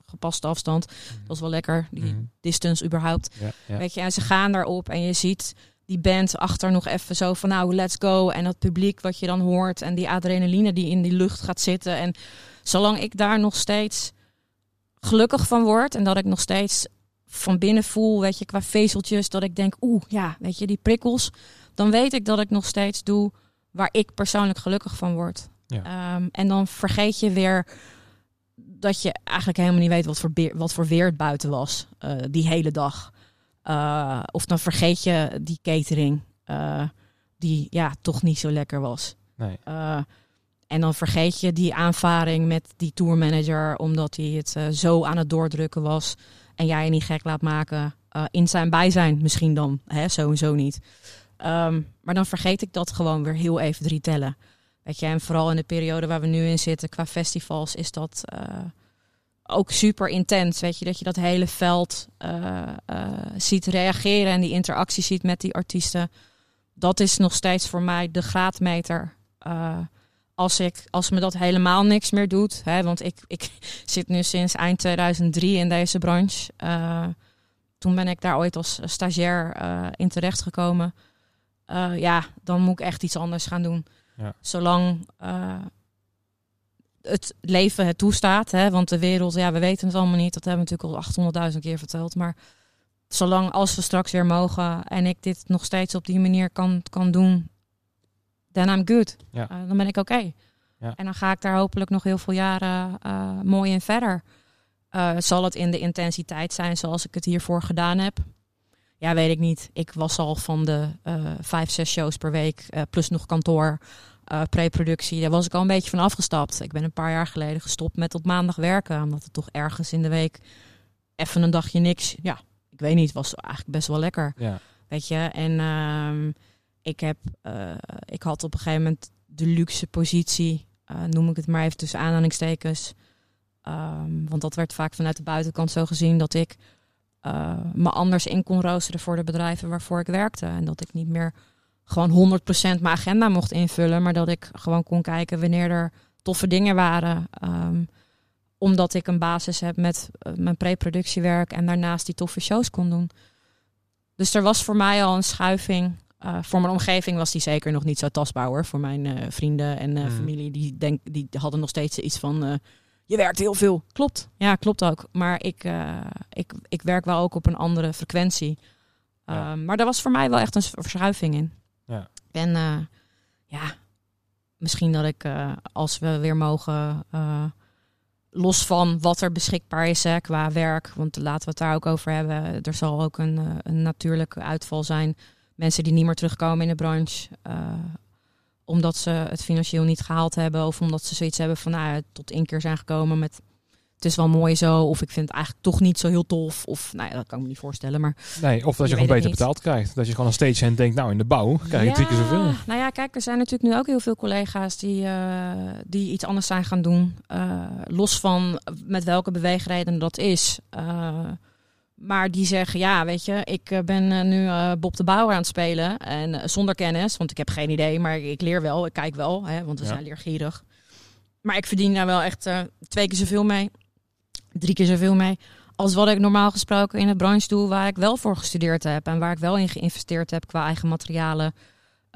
gepaste afstand. Dat is wel lekker, die Mhm. distance überhaupt. Ja, ja. Weet je, en ze gaan daarop en je ziet die band achter nog even zo van nou, let's go. En dat publiek wat je dan hoort en die adrenaline die in die lucht gaat zitten. En zolang ik daar nog steeds gelukkig van word en dat ik nog steeds van binnen voel, weet je, qua vezeltjes, dat ik denk, oeh, ja, weet je, die prikkels, dan weet ik dat ik nog steeds doe waar ik persoonlijk gelukkig van word. Ja. Um, en dan vergeet je weer dat je eigenlijk helemaal niet weet wat voor, beer, wat voor weer het buiten was uh, die hele dag. Uh, of dan vergeet je die catering, uh, die ja, toch niet zo lekker was. Nee. En dan vergeet je die aanvaring met die tourmanager, omdat hij het zo aan het doordrukken was. En jij je niet gek laat maken in zijn bijzijn, misschien dan, hè, sowieso niet. Um, maar dan vergeet ik dat gewoon weer heel even drie tellen. Weet je, en vooral in de periode waar we nu in zitten, qua festivals, is dat uh, ook super intens. Weet je, dat je dat hele veld uh, uh, ziet reageren en die interactie ziet met die artiesten. Dat is nog steeds voor mij de graadmeter. Als, ik, als me dat helemaal niks meer doet. Hè, want ik, ik *laughs* zit nu sinds eind 2003 in deze branche. Toen ben ik daar ooit als stagiair in terecht gekomen. Uh, ja, dan moet ik echt iets anders gaan doen. Ja. Zolang uh, het leven het toestaat. Hè, want de wereld, ja, we weten het allemaal niet. Dat hebben we natuurlijk al 800.000 keer verteld. Maar zolang als we straks weer mogen en ik dit nog steeds op die manier kan, kan doen, then I'm good. Ja. Uh, dan ben ik oké. Okay. Ja. En dan ga ik daar hopelijk nog heel veel jaren uh, mooi in verder. Uh, zal het in de intensiteit zijn zoals ik het hiervoor gedaan heb? Ja, weet ik niet. Ik was al van de uh, vijf, zes shows per week, uh, plus nog kantoor, uh, pre-productie. Daar was ik al een beetje van afgestapt. Ik ben een paar jaar geleden gestopt met op maandag werken, omdat het toch ergens in de week even een dagje niks. Ja, ik weet niet, was eigenlijk best wel lekker. Ja. Weet je, en uh, ik heb, uh, ik had op een gegeven moment de luxe positie, uh, noem ik het maar even tussen aanhalingstekens. Um, want dat werd vaak vanuit de buitenkant zo gezien dat ik uh, me anders in kon roosteren voor de bedrijven waarvoor ik werkte. En dat ik niet meer gewoon 100% mijn agenda mocht invullen, maar dat ik gewoon kon kijken wanneer er toffe dingen waren. Um, omdat ik een basis heb met uh, mijn pre-productiewerk en daarnaast die toffe shows kon doen. Dus er was voor mij al een schuiving. Uh, voor mijn omgeving was die zeker nog niet zo tastbaar hoor. Voor mijn vrienden en mm. familie, die, denk, die hadden nog steeds iets van... je werkt heel veel. Klopt. Ja, klopt ook. Maar ik, uh, ik, ik werk wel ook op een andere frequentie. Ja. Uh, maar daar was voor mij wel echt een verschuiving in. Ja. En uh, ja, misschien dat ik uh, als we weer mogen los van wat er beschikbaar is hè, qua werk, want laten we het daar ook over hebben. Er zal ook een, een natuurlijke uitval zijn. Mensen die niet meer terugkomen in de branche. Omdat ze het financieel niet gehaald hebben. Of omdat ze zoiets hebben van nou, tot één keer zijn gekomen met het is wel mooi zo. Of ik vind het eigenlijk toch niet zo heel tof. Of nou ja, dat kan ik me niet voorstellen. Maar nee, of dat je, gewoon beter betaald krijgt. Dat je gewoon een stagehand denkt, nou in de bouw krijg je ja, drie keer zoveel. Nou ja, kijk, er zijn natuurlijk nu ook heel veel collega's die, uh, die iets anders zijn gaan doen. Uh, los van met welke beweegreden dat is. Uh, maar die zeggen, ja, weet je, ik ben nu Bob de Bouwer aan het spelen. En zonder kennis, want ik heb geen idee, maar ik leer wel, ik kijk wel, hè, want we ja. zijn leergierig. Maar ik verdien daar wel echt twee keer zoveel mee drie keer zoveel mee als wat ik normaal gesproken in de branche doe waar ik wel voor gestudeerd heb en waar ik wel in geïnvesteerd heb qua eigen materialen.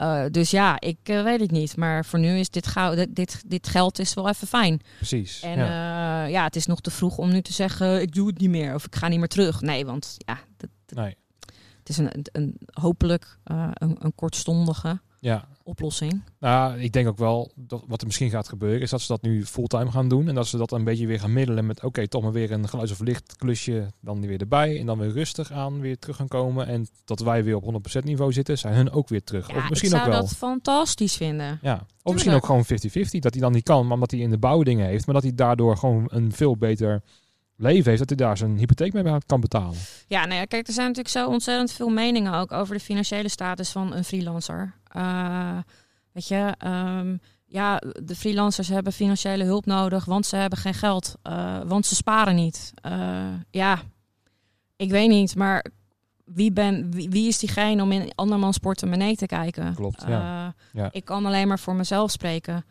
Uh, dus ja, ik uh, weet het niet. Maar voor nu is dit, goud, dit, dit geld is wel even fijn. Precies. En ja. Uh, ja. het is nog te vroeg om nu te zeggen ik doe het niet meer of ik ga niet meer terug. Nee, want ja, dat, nee. het is een, een, een hopelijk een, een kortstondige ja. Oplossing. Nou, ik denk ook wel dat wat er misschien gaat gebeuren is dat ze dat nu fulltime gaan doen en dat ze dat een beetje weer gaan middelen met oké, toch maar weer een geluids- of lichtklusje dan weer erbij en dan weer rustig aan weer terug gaan komen en dat wij weer op 100% niveau zitten, zijn hun ook weer terug. Ja, of misschien ik zou ook wel. dat fantastisch vinden. Ja, of misschien ook gewoon 50-50 dat hij dan niet kan, maar omdat hij in de bouwdingen heeft, maar dat hij daardoor gewoon een veel beter leven heeft, dat hij daar zijn hypotheek mee kan betalen. Ja, nou ja, kijk, er zijn natuurlijk zo ontzettend veel meningen ook over de financiële status van een freelancer. Uh, weet je, um, ja, de freelancers hebben financiële hulp nodig, want ze hebben geen geld, uh, want ze sparen niet. Uh, ja, ik weet niet, maar wie, ben, wie, wie, is diegene om in andermans portemonnee te kijken? Klopt, ja. ja. Ik kan alleen maar voor mezelf spreken.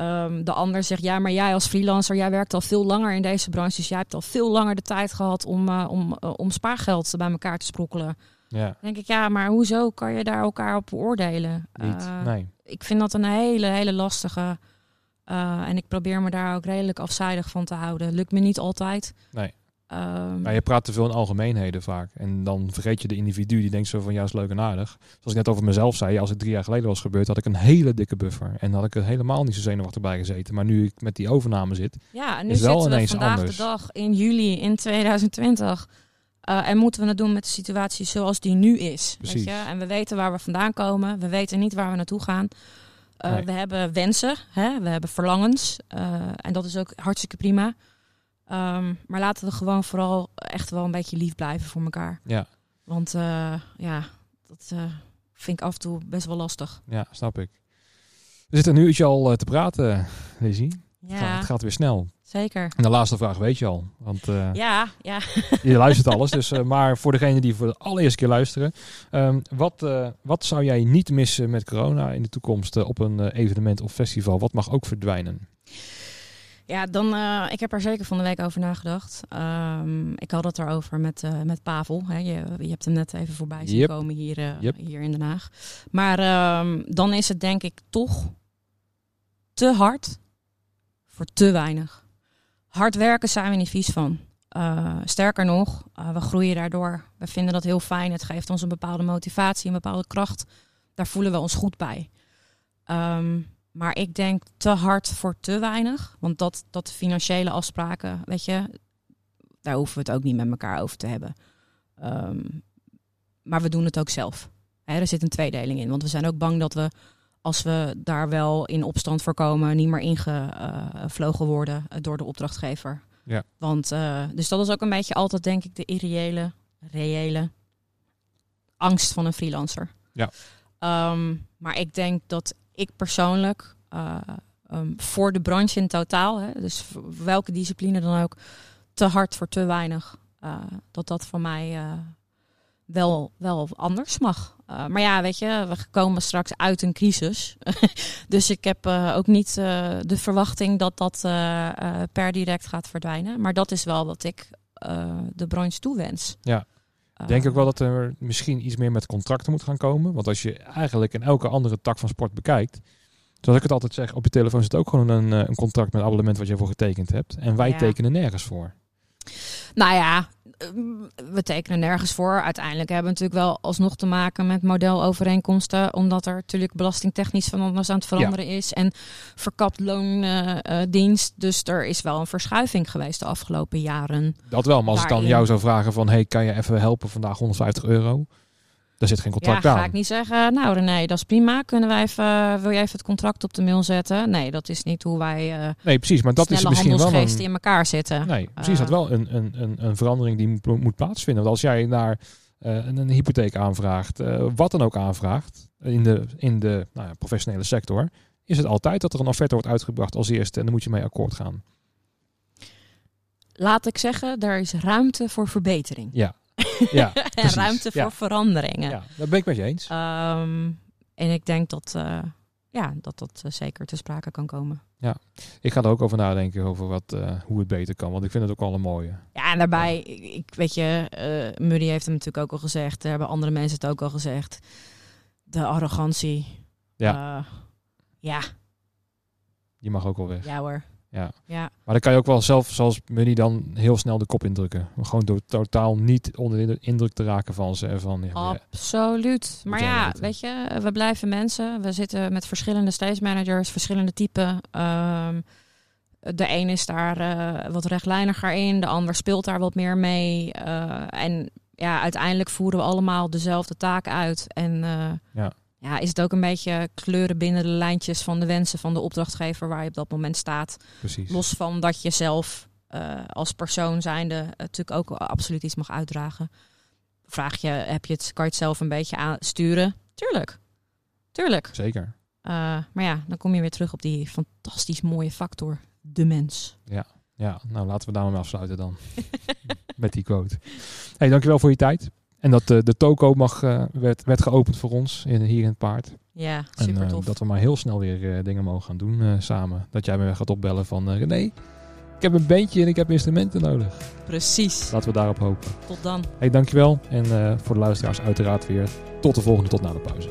Um, de ander zegt, ja, maar jij als freelancer, jij werkt al veel langer in deze branche. Dus jij hebt al veel langer de tijd gehad om, uh, om, uh, om spaargeld bij elkaar te sprokkelen. Ja. Dan denk ik, ja, maar hoezo kan je daar elkaar op beoordelen? Niet, uh, nee. Ik vind dat een hele, hele lastige. en ik probeer me daar ook redelijk afzijdig van te houden. Lukt me niet altijd. Nee. Um, maar je praat te veel in algemeenheden vaak. En dan vergeet je de individu die denkt zo van ja, is leuk en aardig. Zoals ik net over mezelf zei, als het drie jaar geleden was gebeurd, had ik een hele dikke buffer. En had ik er helemaal niet zo zenuwachtig bij gezeten. Maar nu ik met die overname zit, ja, en nu is wel zitten we ineens vandaag anders. de dag in juli in 2020. Uh, en moeten we het doen met de situatie zoals die nu is. Weet je? En we weten waar we vandaan komen. We weten niet waar we naartoe gaan. Uh, Nee. We hebben wensen, hè? we hebben verlangens. Uh, en dat is ook hartstikke prima. Um, maar laten we gewoon vooral echt wel een beetje lief blijven voor elkaar. Ja, Want uh, ja, dat uh, vind ik af en toe best wel lastig. ja, snap ik. We zitten een uurtje al eh, te praten, Lizzie. Het, gaat, Ja, het gaat weer snel. zeker. En de laatste vraag weet je al. Want eh, Ja, ja. *laughs* je luistert alles. Dus, eh, maar voor degenen die voor de allereerste keer luisteren. ehm, wat, eh, wat zou jij niet missen met corona in de toekomst eh, op een eh, evenement of festival? Wat mag ook verdwijnen? Ja, dan, uh, ik heb er zeker van de week over nagedacht. Um, ik had het erover met, uh, met Pavel. Hè. Je, je hebt hem net even voorbij zien Yep. komen hier, uh, Yep. hier in Den Haag. Maar um, dan is het denk ik toch te hard voor te weinig. Hard werken zijn we niet vies van. Sterker nog, we groeien daardoor. We vinden dat heel fijn. Het geeft ons een bepaalde motivatie, een bepaalde kracht. Daar voelen we ons goed bij. Um, maar ik denk te hard voor te weinig. Want dat, dat financiële afspraken, weet je, daar hoeven we het ook niet met elkaar over te hebben. Um, maar we doen het ook zelf. Er zit een tweedeling in. Want we zijn ook bang dat we, als we daar wel in opstand voor komen, niet meer ingevlogen worden uh, door de opdrachtgever. Ja. Want, uh, dus dat is ook een beetje altijd, denk ik, de irreële, reële angst van een freelancer. Ja. Um, maar ik denk dat ik persoonlijk uh, um, voor de branche in totaal, hè, dus welke discipline dan ook, te hard voor te weinig, uh, dat dat voor mij uh, wel, wel anders mag. Maar ja, weet je, we komen straks uit een crisis. *laughs* dus ik heb ook niet de verwachting dat dat per direct gaat verdwijnen. Maar dat is wel wat ik de branche toewens. Ja. Ik denk ook wel dat er misschien iets meer met contracten moet gaan komen. Want als je eigenlijk in elke andere tak van sport bekijkt. Zoals ik het altijd zeg, op je telefoon zit ook gewoon een, een contract met abonnement wat je voor getekend hebt. En wij Ja. tekenen nergens voor. Nou ja, eh, we tekenen nergens voor. Uiteindelijk hebben we natuurlijk wel alsnog te maken met modelovereenkomsten. Omdat er natuurlijk belastingtechnisch van alles aan het veranderen is. En verkapt loondienst. dus er is wel een verschuiving geweest de afgelopen jaren. Dat wel, maar als ik dan Daarin. jou zou vragen van... hey, kan je even helpen vandaag 150 euro? Daar zit geen Ja, contract ga aan. ik niet zeggen, nou René, dat is prima. Kunnen wij even, wil jij even het contract op de mail zetten? Nee, dat is niet hoe wij eh Nee, precies, maar dat is misschien wel een... in elkaar zitten. Nee, precies, dat Eh, wel een, een, een, een verandering die moet, plaatsvinden. Want als jij naar eh, een, een hypotheek aanvraagt, wat dan ook aanvraagt, in de, in de nou ja, professionele sector, is het altijd dat er een offerte wordt uitgebracht als eerste en dan moet je mee akkoord gaan. Laat ik zeggen, er is ruimte voor verbetering. Ja, ja, *laughs* ruimte Ja. voor veranderingen. ja dat ben ik met je eens. Ehm, en ik denk dat eh, ja, dat, dat eh, zeker te sprake kan komen. Ik ga er ook over nadenken over wat, eh, hoe het beter kan, want ik vind het ook al een mooie. Ja, en daarbij, ik, weet je, eh Muddy heeft hem natuurlijk ook al gezegd. Daar hebben andere mensen het ook al gezegd. De arrogantie. Ja. Ja, Die mag ook wel weg. ja hoor. Ja. Ja, Maar dan kan je ook wel zelf, zoals Munny, dan heel snel de kop indrukken. Gewoon door totaal niet onder de indruk te raken van ze. En van, ja, absoluut. Maar ja, weten. weet je, we blijven mensen. We zitten met verschillende stage managers, verschillende typen. Ehm, de een is daar eh, wat rechtlijniger in, de ander speelt daar wat meer mee. Eh, en ja, uiteindelijk voeren we allemaal dezelfde taak uit. En eh, Ja. Ja, is het ook een beetje kleuren binnen de lijntjes van de wensen van de opdrachtgever waar je op dat moment staat. precies. Los van dat je zelf eh, als persoon zijnde eh, natuurlijk ook absoluut iets mag uitdragen. Vraag je, heb je het, kan je het zelf een beetje aansturen? Tuurlijk. Tuurlijk. Zeker. Eh, maar ja, dan kom je weer terug op die fantastisch mooie factor, de mens. Ja, nou laten we daarmee afsluiten dan. *laughs* Met die quote. Hey, dankjewel voor je tijd. En dat eh, de toko mag, eh, werd, werd geopend voor ons in, hier in het paard. Ja, En super eh, tof. dat we maar heel snel weer eh, dingen mogen gaan doen eh, samen. Dat jij me gaat opbellen van eh, René, ik heb een bandje en ik heb instrumenten nodig. Precies. Laten we daarop hopen. Tot dan. Hey, dankjewel. En eh, voor de luisteraars uiteraard weer tot de volgende, tot na de pauze.